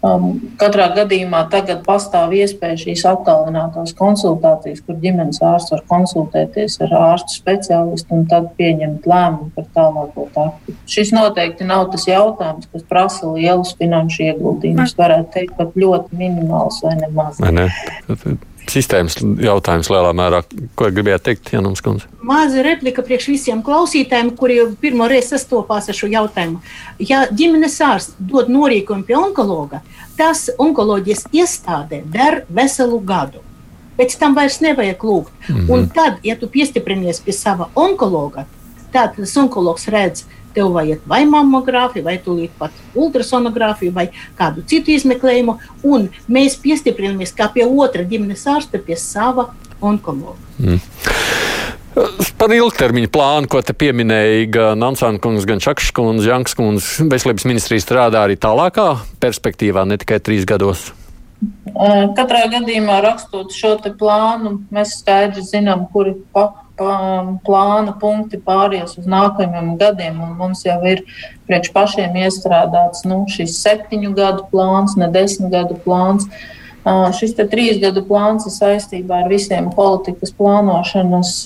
Um, katrā gadījumā tagad pastāv iespēja šīs attālinātās konsultācijas, kur ģimenes ārsts var konsultēties ar ārstu speciālistu un tad pieņemt lēmumu par tālāko taktiku. Šis noteikti nav tas jautājums, kas prasa lielus finanšu ieguldījumus. Varētu teikt, pat ļoti minimāls vai nemaz. Ne? Sistēmas jautājums lielā mērā. Ko gribējāt teikt, Janums Kundze? Maza replika priekš visiem klausītājiem, kuri pirmo reizi sastopās ar šo jautājumu. Ja ģimenes ārsts dod norīkojumu pie onkologa, tas onkoloģijas iestādē der veselu gadu. Pēc tam vairs nevajag lūgt. Mm -hmm. Un tad, ja tu piestiprinies pie sava onkologa, tad tas onkologs redz, ka tev vajag vai mammogrāfiju, vai tūlīt pat ultrasonogrāfiju, vai kādu citu izmeklējumu, un mēs piestiprinamies kā pie otra ģimenes ārsta, pie sava onkologa. Mm. Par ilgtermiņa plānu, ko te pieminēja gan Ansāna kungs, gan Čakšs kungs, Janks kungs, veselības ministrija strādā arī tālākā perspektīvā, ne tikai trīs gados. Katrā gadījumā, rakstot šo plānu, mēs skaidri zinām, kuri pa, plāna punkti pāries uz nākamajiem gadiem. Mums jau ir priekš pašiem iestrādāts nu, šis septiņu gadu plāns, ne desmit gadu plāns. Šis trīs gadu plāns ir saistībā ar visiem politikas plānošanas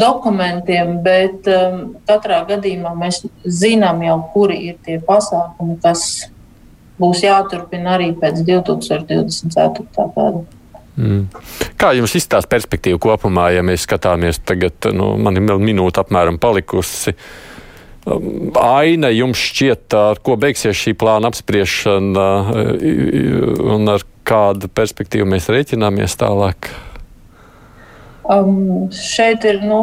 dokumentiem, bet katrā gadījumā mēs zinām jau, kuri ir tie pasākumi, kas būs jāturpina arī pēc 2024. gada. Mm. Kā jums izstāsta perspektīva kopumā, ja mēs skatāmies tagad, nu, man ir minūte apmēram palikusi? Um, aina jums šķiet, ar ko beigsies šī plāna apspriešana un ar kādu perspektīvu mēs rēķināmies tālāk? Um, šeit ir nu,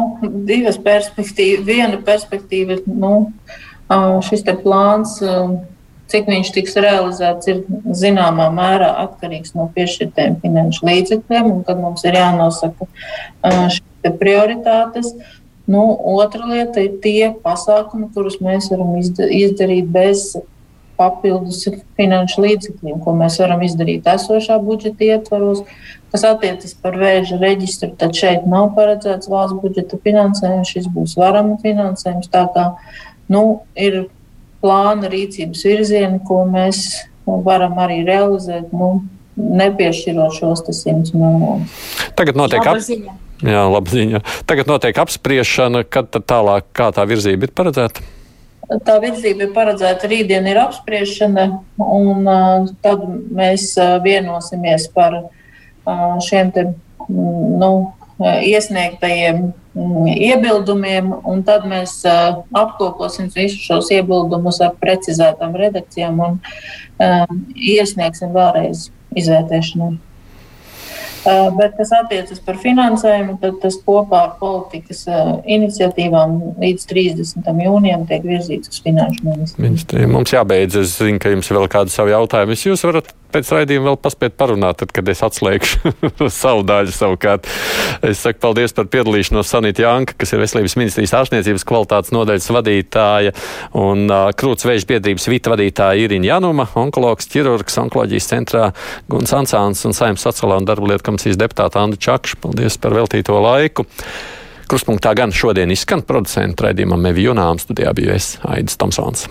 divas perspektīvas. Viena perspektīva ir nu, šis plāns. Um, Cik viņš tiks realizēts, ir zināmā mērā atkarīgs no piešķirtiem finanšu līdzekļiem, un kad mums ir jānosaka šīs prioritātes. Nu, otra lieta ir tie pasākumi, kurus mēs varam izdarīt bez papildus finanšu līdzekļiem, ko mēs varam izdarīt esošā budžeta ietvaros. Kas attiecas par vēža reģistru, tad šeit nav paredzēts valsts budžeta finansējums, šis būs varama finansējums. Tā kā nu, ir plāna rīcības virzieni, ko mēs varam arī realizēt, nu, nepiešķirot šos 100 miljonus. Tagad notiek apziņa. Jā, laba ziņa. Tagad notiek apspriešana, kad tālāk kā tā virzība ir paredzēta. Tā virzība ir paredzēta rītdien, ir apspriešana, un uh, tad mēs uh, vienosimies par uh, šiem te, nu, iesniegtajiem iebildumiem, un tad mēs uh, apkoposim visus šos iebildumus ar precizētām redakcijām un uh, iesniegsim vēlreiz izvērtēšanai. Uh, bet, kas attiecas par finansējumu, tad tas kopā ar politikas uh, iniciatīvām līdz 30. jūnijam tiek virzīts uz finanšu ministriju. Mums jābeidz. Es zinu, ka jums vēl kādi savi jautājumi. Jūs varat pēc raidījuma vēl paspēt parunāt, tad, kad es atslēgšu savu daļu savukārt. Es saku paldies par piedalīšanos Sanita Janka, kas ir Veselības ministrijas ārstniecības kvalitātes nodaļas vadītāja un uh, krūts vēža biedrības vita vadītāja Irina Januma, onkologs, ķirurgs, onkoloģijas centrā Guns Ansāns un saimnes sociālā un darba lietu komisijas deputāta Andu Čakša. Paldies par veltīto laiku. Kruspunktā gan šodien izskan producentu raidījumam Mevi Junām studijā bija es Aidis Tomsons.